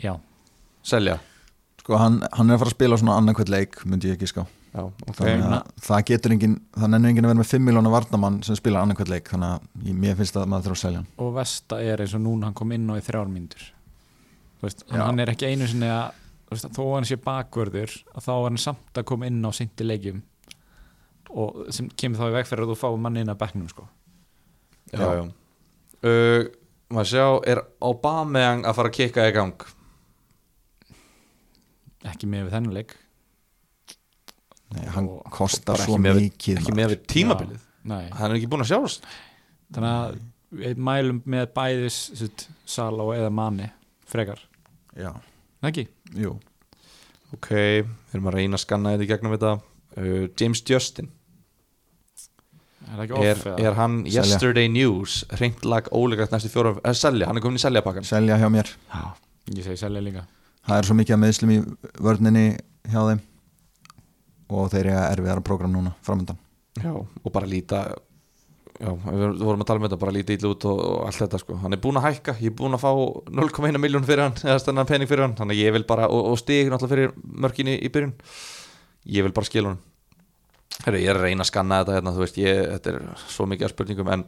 Já, Selja? Sko hann, hann er að fara að spila svona annarkvæmt leik, myndi ég ekki ská Já, ok. Þannig að það getur engin, það nennir engin að vera með 5 miljónu varnamann sem spila annarkvæmt leik Þannig að ég, mér finnst að maður þurfa að selja hann. Og Vesta er eins og núna hann kom inn á í þrjár mínútur. Þú veist, Já. hann er ekki einu sinni að veist, þó að hann sé bakvörður að þá er hann samt að koma inn á seinti leikjum og sem kemur þá í veg fyrir að þú fá mann inn að bekknum sko. Já, já uh, Má sjá, er Aubameyang að fara að kikka í gang? ekki með við þennan leik Nei, hann Og- kostar svo ekki með við- mikið Ekki maður. með við tímabilið Nei. Hann er ekki búin að sjást þannig að við mælum með bæðis sitt, Sala og eða Mani frekar, Já, ekki? jú. Ok, við erum að reyna að skanna þetta í gegnum þetta. Uh, James Justin. Er er, er hann Selja. yesterday news reynd lag ólegast næstu fjóra uh, selja, hann er komin í seljapakkan Selja hjá mér. Ég segi selja líka. Það er svo mikið að meðslum í vörninni hjá þeim. Og þeir eru erfiðara program núna framöndan Já, og bara líta Já, við vorum að tala um þetta, bara líta ítlu út og, og allt þetta sko, hann er búin að hækka ég er búin að fá 0,1 miljón fyrir hann eða stennan pening fyrir hann, þannig ég vil bara og, og stig náttúrulega fyrir mörkinni í byrjun. Ég vil bara skila hann Herru, ég er að reyna að skanna þetta hérna, þú veist, ég, þetta er svo mikið af spurningum en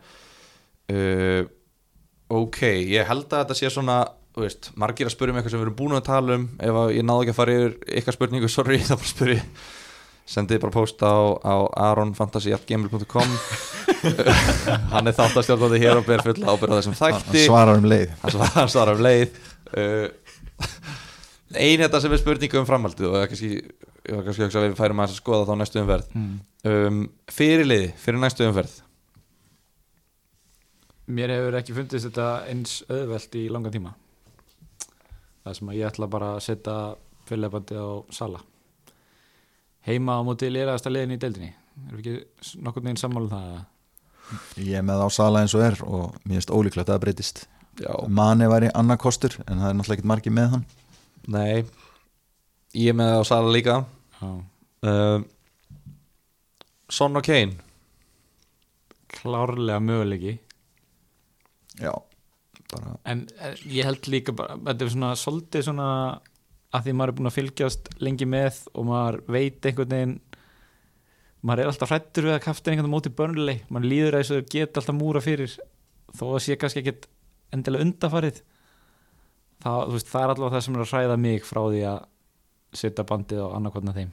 uh, ok, ég held að þetta sé svona veist, margir að spyrja um eitthvað sem við erum búin að tala um. Ef ég náðu ekki að fara yfir ykkar spurningu, sorry, þá bara spyr ég sendið bara post á, á aronfantasy.gmail.com hann er þáttastjórnandi hér og ber full ábyrð á þessum Hann þætti. svarar um leið. Hann svarar, hann svarar um leið. Uh, ein þetta sem er spurningu um framhaldið og er kannski, ég var kannski að við færum að skoða þá næstu umferð. Mm. um, fyrirliði fyrir næstu umferð. Mér hefur ekki fundist þetta eins auðvelt í langa tíma. Það sem að ég ætla bara að setja fyrirleifandi á Sala heima á móti lýraðasta liðin í deildinni? Erum við ekki nokkurn veginn sammála um það eða? Ég er með á sala eins og er og mér finnst ólíklegt að það breytist. Já, Mani væri annað kostur en það er náttúrulega ekkert margir með hann. Nei ég er með á Sala líka. Já. uh, Son og Kane. Klárlega möguleiki. Já, bara en eh, ég held líka bara þetta er svona svolítið svona að því maður er búin að fylgjast lengi með og maður veit einhvern veginn maður er alltaf hrættur við að kafta einhvern veginn móti börnlei, maður líður að þessu geta alltaf múra fyrir þó að sé kannski ekkert endilega undafarið það, veist, það er allavega það sem er að hræða mig frá því að setja bandið á annarkotna þeim.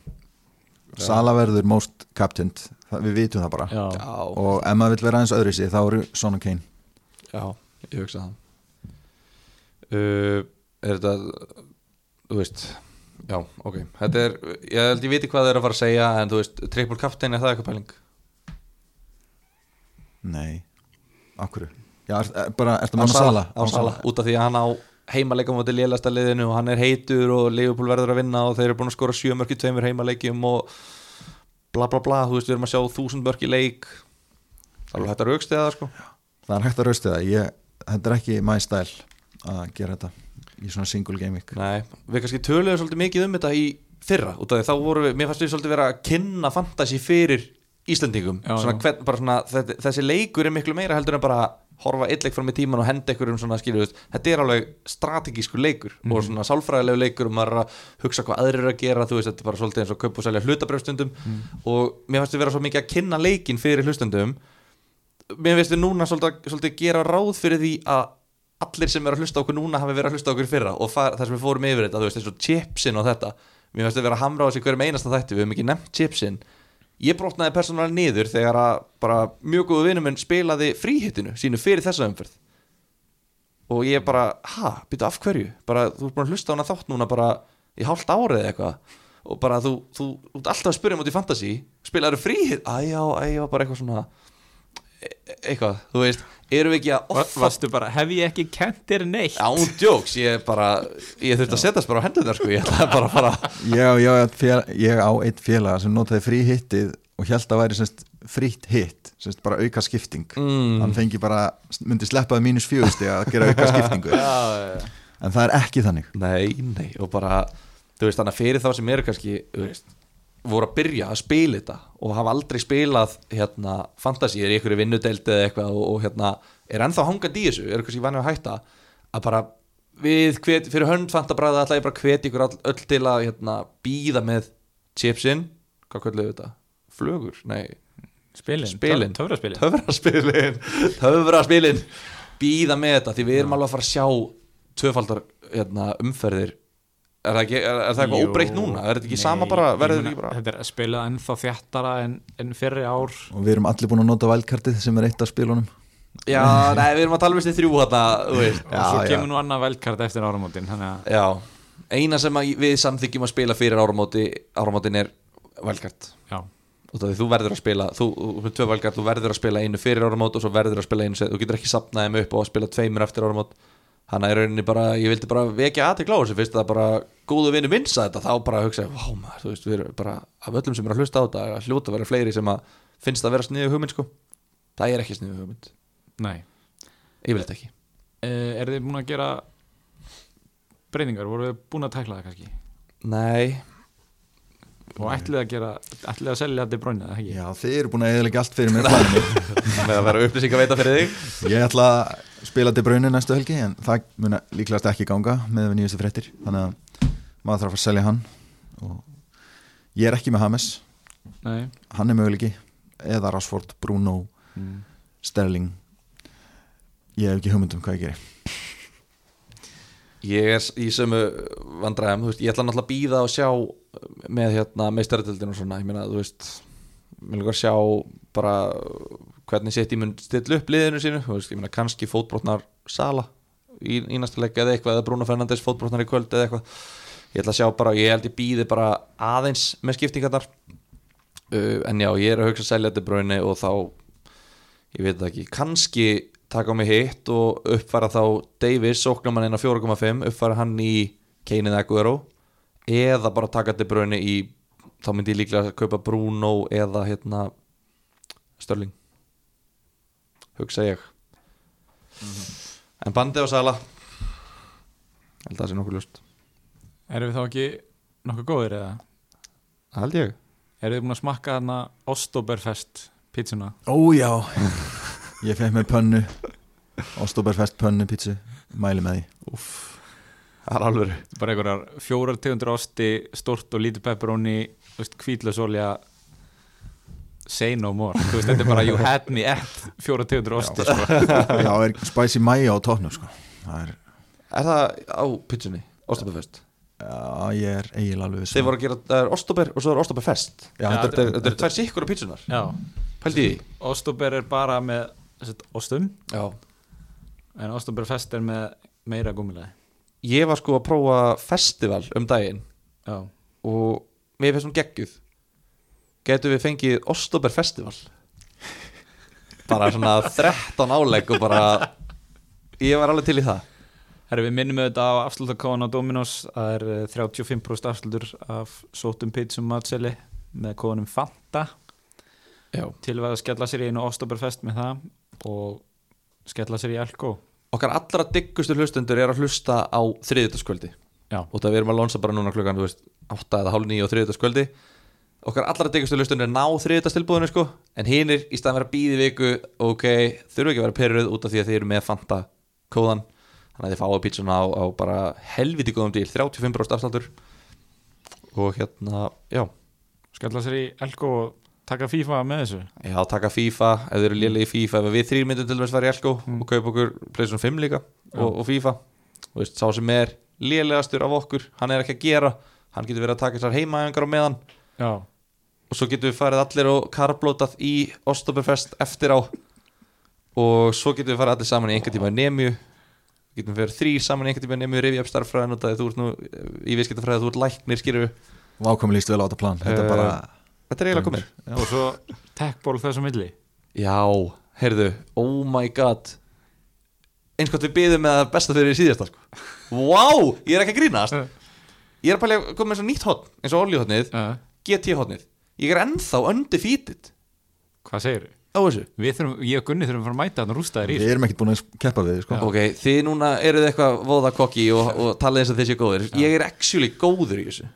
Sala verður most captained, það, við vitum það bara. Já, já, og ef maður vil vera aðeins öðru sig þá eru Son og Kane. Já, ég hugsa það. Uh, er þetta þú veist já, ok, þetta er ég held ég viti hvað það er að fara að segja en þú veist, triple captain er það eitthvað pæling? Nei, akkur Já, er, er, bara, ertu á mann að Sala, á Sala, út af því að hann á heimaleika mútið lélasta liðinu og hann er heitur og Liverpool verður að vinna og þeir eru búin að skora sjö mörk í tveimur heimaleikjum og bla bla bla, þú veist við erum að sjá þúsund mörk í leik. Það er hægt að raukstiða það sko. Það er hægt að ég, þetta er ekki my style að gera þetta í svona single week Nei, við kannski töluðum svolítið mikið um þetta í fyrra út af því þá voru við, mér fannst við svolítið vera að kynna fantasy fyrir Íslendingum. Já, svona, hvern, svona, þessi, þessi leikur er miklu meira heldur en bara horfa eitt leik fram í tíman og henda ykkur um svona skilju þetta er alveg strategískur leikur Mhm. og svona sálfræðilegu leikur og maður að hugsa hvað aðrir að gera þú veist þetta er bara svolítið eins og kaup og selja hlutabrjöfstundum Mhm. og mér fannst við vera svo mikið að kynna leikin fyrir hlustundum mér finnst við núna svolítið, svolítið gera ráð fyrir því að allir sem eru að hlusta okkur núna hafi verið að hlusta okkur fyrra og það, það sem við fórum yfir þetta, þú veist, eins og chipsin og þetta. Mér finnst við vera að hamra á þessi hverjum einasta þætti við höfum ekki nefnt chipsin. Ég brotnaði persónulega niður þegar að bara mjög góðu vinur minn spilaði fríhittinu sínu fyrir þessa umferð. Og ég bara, ha, býtu af hverju? Bara, þú ert búin að hlusta á hana þátt núna bara í hálft árið eitthvað. Og bara þú, þú, þú ert alltaf að spyrja mútið í fantasy. Spilaður fríhitt, æjá, æjá bara eitthvað svona eitthvað, þú veist, erum við ekki að offa Varstu bara, hef ég ekki kent þér neitt? Án djóks, ég bara ég þurfti að setjast bara á hendunar sko, ég ætlaði bara að fara ég, á- ég, á einn fél, ég á eitt félaga sem notaði frí hittið og held að væri semst, frítt hitt semst, bara auka skipting. Mm. hann fengi bara, myndi sleppaði mínus fjögusti að gera auka skiptingu. En það er ekki þannig. Nei, nei, og bara þú veist, þannig að fyrir þá sem eru kannski þú veist, voru að byrja að spila þetta og hafa aldrei spilað hérna, fantasíur í einhverju vinnudeld eða eitthvað og, og hérna, er ennþá hangandi í þessu eru kannski vanið að hætta að bara við, hvet, fyrir hönd fantabræða ætla ég bara að hvetja ykkur all, öll til að hérna, býða með chipsin hvað kölluðu þetta? Flögur? Nei, Spilin, Spilin. Töfraspilin töfraspilin töfraspilin býða með þetta því við erum alveg að fara að sjá tvöfaldar hérna, umferðir er það, ekki, er, er það eitthvað Jú, óbreytt núna? er þetta ekki nei, sama bara, þetta ekki bara Þetta er spilað ennþá þjættara en, en fyrri ár. Og við erum allir búin að nota vælkartið sem er eitt af spilunum. Já, nei, við erum að tala um þessi þrjú hérna, þú veist. Og svo Já, kemur nú annað velkart eftir áramótin þannig að já, eina sem að við samþykjum að spila fyrir áramóti áramótin er því þú verður að spila þú, þú, tvö velkart, þú verður að spila einu fyrir áramót og svo verður að spila einu, þú getur ekki sapnað þeim upp og að spila tveimur eftir áramót þannig að í rauninni bara, ég vildi bara vekja aðtekla á þessu fyrst að bara góðu vinnu vinsa þetta þá bara hugsa, vá maður, þú veist, við erum bara af öllum sem eru að hlusta á þetta, hljóta að vera fleiri sem að finnst að vera sniðu hugmynd sko. Það er ekki sniðu hugmynd, nei. Ég vil þetta ekki. Uh, Er þið búin að gera breyningar, voru þið búin að tækla það kannski? Nei, og ætlið að gera, ætlið að selja þetta í brónið, eða ekki? já þið eru búin að eðalega allt fyrir mér með að vera upplýsing að veita fyrir þig. Ég ætla að spila til braunin næstu helgi en það mun líklegast ekki ganga með við nýjustu fréttir. Þannig að maður þarf að fara að selja hann. Og ég er ekki með Hames Nei, hann er möguleiki. Eða Rashford, Bruno, mm. Sterling. Ég hef ekki hugmyndum hvað ég geri ég er í sömu vandræðum, veist, ég ætla náttúrulega að býða og sjá með hérna meistaratöldin og svona, ég meina, þú veist mér líka að sjá bara hvernig ég mun stilla upp liðinu sínu, veist, ég meina kannski fótbrotnar Sala í, í næsta leik eða eitthvað, eða Bruno Fernandes fótbrotnar í kvöld eða eitthvað, ég ætla að sjá bara ég held ég býði bara aðeins með skiptingarnar. Uh, en já, ég er að hugsa þetta bröðinni og þá ég veit ekki, kannski taka á mig hitt og uppfæra þá Davis, sóknamann inn á 4,5 uppfæra hann í Keinið Aguero eða bara taka þetta bröðinni í þá myndi ég líklega að kaupa Bruno eða hérna Störling hugsa ég. En bandi á Sala held að það sé nokkuð ljóst. Erum við þá ekki nokkuð góðir eða? Held ég. Erum við búin að smakka þarna Ostoberfest pizzuna? Ójá Ég fekk með pönnu Ostoberfest pönnu pítsu. Mæli með því. Það er alveg Bara einhverjar fjórar tegundur osti, stort og lítið pepperoni, kvítlösolja say no more. Þú veist, þetta er bara you had me at fjórar tegundur osti sko. Já, er spicy mayo á tóknum sko. Það er, Er það á pizzunni? Óstopafest já, ég er eiginlega alveg um Þeir voru að gera, það er Ostober og svo er Ostoberfest Já, Já, þetta Þetta er, er- þetta eru tvær sikkur á pizzunar Já, Pældi því. Ostober er bara með ostum. Já. En Ostoberfest er með meira gúmilaði Ég var sko að prófa festival um daginn Já, og mér finnst hún geggjuð. Getum við fengið Ostober festival? Bara svona 13 álegg og bara Ég var alveg til í það. Herri, við minnum auðvitað á afslutakóðan á Dominos. Það er eh, 35% afslutur af sótum pizzum matseli með kóðanum Fanta. Já. til að skella sér í einu Oktoberfest með það og skella sér í Elko. Okkar allra diggustu hlustundur er að hlusta á þriðutaskvöldi og það við erum að lónsa bara núna klukkan þú veist, 8 eða hálf 9 á þriðutaskvöldi Okkar allra diggustu hlustundur er ná þriðutastilbúðinu sko en hinir í staðan vera býði viku ok, þurfu ekki að vera perruð út af því að þið eru með Fanta kóðan. Þannig að þið fáið pítsuna á, á bara helviti góðum díl 35% afslátur og hérna, já. Skella sér í Elko og taka FIFA með þessu? Já, taka FIFA, ef þið eru lélega í FIFA ef við þrýr myndum til dæmis fara í Elko og kaupa okkur PlayStation 5 líka og, og FIFA. Og veist, sá sem er lélegastur af okkur, hann er ekki að gera. Hann getur verið að taka þessar heimaðingar á meðan. Já, og svo getur við farið allir og karblótað í Ostoberfest eftir á. Og svo getur við farið allir saman í einhvern tíma í Nemju. Getum við farið þrýr saman í einhvern tíma í Nemju rifja upp starffræðin út af því að þú ert nú í viðskiptafræði þú ert læknir, skýrðu Vákomi líst vel á þetta plan. Þetta er Eh, bara Þetta er eiginlega komið. Og svo techból þessu milli. Já, heyrðu, oh my god. Eins gott við byðum með það besta fyrir í síðasta sko. Wow, ég er ekki að grínast. Ég er að pælega að koma með svo nýtt hotn eins og oljihotnið, uh, GT hotnið Ég er ennþá undefeated. Hvað segir á þessu? Við þurfum, ég og Gunni þurfum að fara að mæta þannig rústaðir í Við erum ekkert búin að keppa við sko. Ok, þið núna eruð eitthvað voða kokki og, og talið eins og þið séu góðir. Ég er actually góður í þessu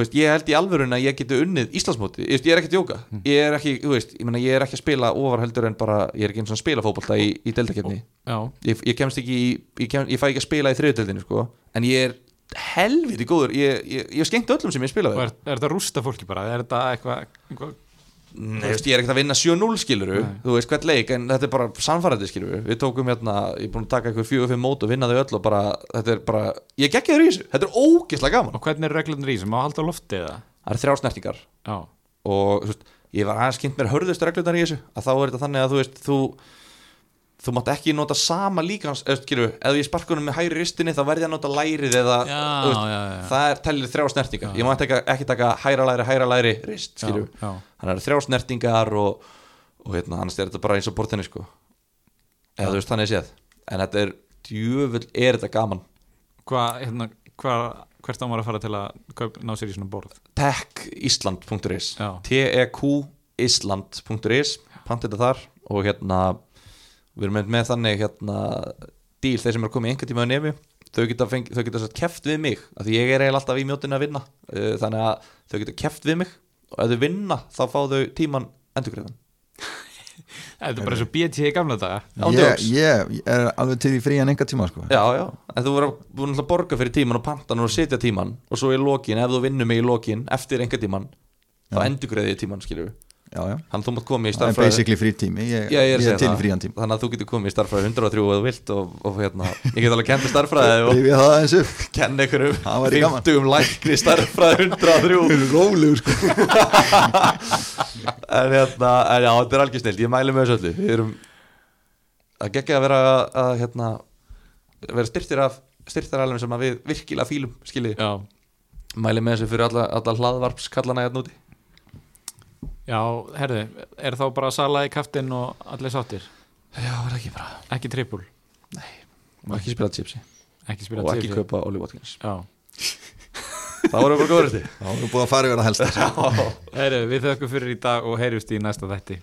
veist, ég held í alvörun að ég geti unnið Íslandsmóti, ég, veist, ég er ekki að djóka ég er ekki, veist, ég, meina, ég er ekki að spila ofar heldur en bara, ég er ekki eins og spila fótbolta í, í deildakefni Já, ég, ég kemst ekki í, ég, kem, ég fæ ekki að spila í þriðutöldinu sko. en ég er helviti góður. Ég, ég, ég hef skemmt öllum sem ég spila við. Er, er þetta rústa fólki bara? Er þetta eitthvað eitthva, Nei, veist, ég er ekkert að vinna 7-0 skiluru Nei. þú veist hvert leik, en þetta er bara samfærandi skiluru við tókum hérna, ég er búin að taka eitthvað 4-5 mót og vinna þau öll og bara, þetta er bara ég gekk þér í þessu, þetta er ógeðslega gaman. Og hvernig er reglunir í þessu, má halda á lofti eða? Það er þrjá snertingar. Já, og veist, ég var aðeins kynnt mér hörðust reglunar í þessu, að þá er þetta þannig að þú veist, þú þú mátt ekki nota sama líkans eða ég sparka honum með hægri ristinni þá verði ég að nota lærið eða já, veist, já, já. það er tællir þrjá snertingar. Ég má ekki, ekki taka hæra læri, hæra læri rist, þannig að þrjá snertingar og, og hérna, annars er þetta bara eins og bortinni sko, eða þú veist þannig séð, en þetta er djöfull er þetta gaman, Hvað, hérna, hvað hvert á maður að fara til að ná sér í svona borð? Techisland.is tekisland.is pantið þetta þar og hérna við erum með, með þannig hérna díl, þeir sem er komið einhvern tíma á nefju þau geta, feng, þau geta satt keft við mig af því ég er eiginlega alltaf í mjótinu að vinna uh, þannig að þau geta keft við mig og ef þau vinna þá fá þau tíman endurgreðan Þetta er bara eins og BT í gamla daga Ég, jokes. ég er alveg til í frían enga tíma, sko. Já, já, en þú verður búin að borga fyrir tíman og pantan og setja tíman og svo í lokin, ef þú vinnur mig í lokin eftir einhver tíman, þá Já. endurgreði ég tíman já. Þannig að þú mátt koma í Það starffræði basically frí tími. Ég, Já, ég er, að ég er það. Þannig að þú getur komið í starffræði 103 eða þú vilt og, og hérna, ég get alveg kent starffræði og það kenna einhverjum Það væri gaman. 50 um lækni starffræði 103 Rólegur, sko. en hérna, en já, þetta er algjör snilt ég mæli með þessu öllu. Við erum að gegja að vera að hérna, vera styrtir af styrtir alveg sem að við virkilega fílum skiljið, Já, mæli með þessu fyrir alla, alla hlaðvarpskallana hérna úti já, herðu Er þá bara sala í kaftin og allir sáttir? Já, er það ekki bara, Ekki trippul, má ekki spila chipsi. Ekki spila og ekki kaupa Oli Watkins. Já, það voru bara góður þetta Já, við erum búin að fara yfir það helst. herðu, við þökkum fyrir í dag og heyrjumst í næsta þætti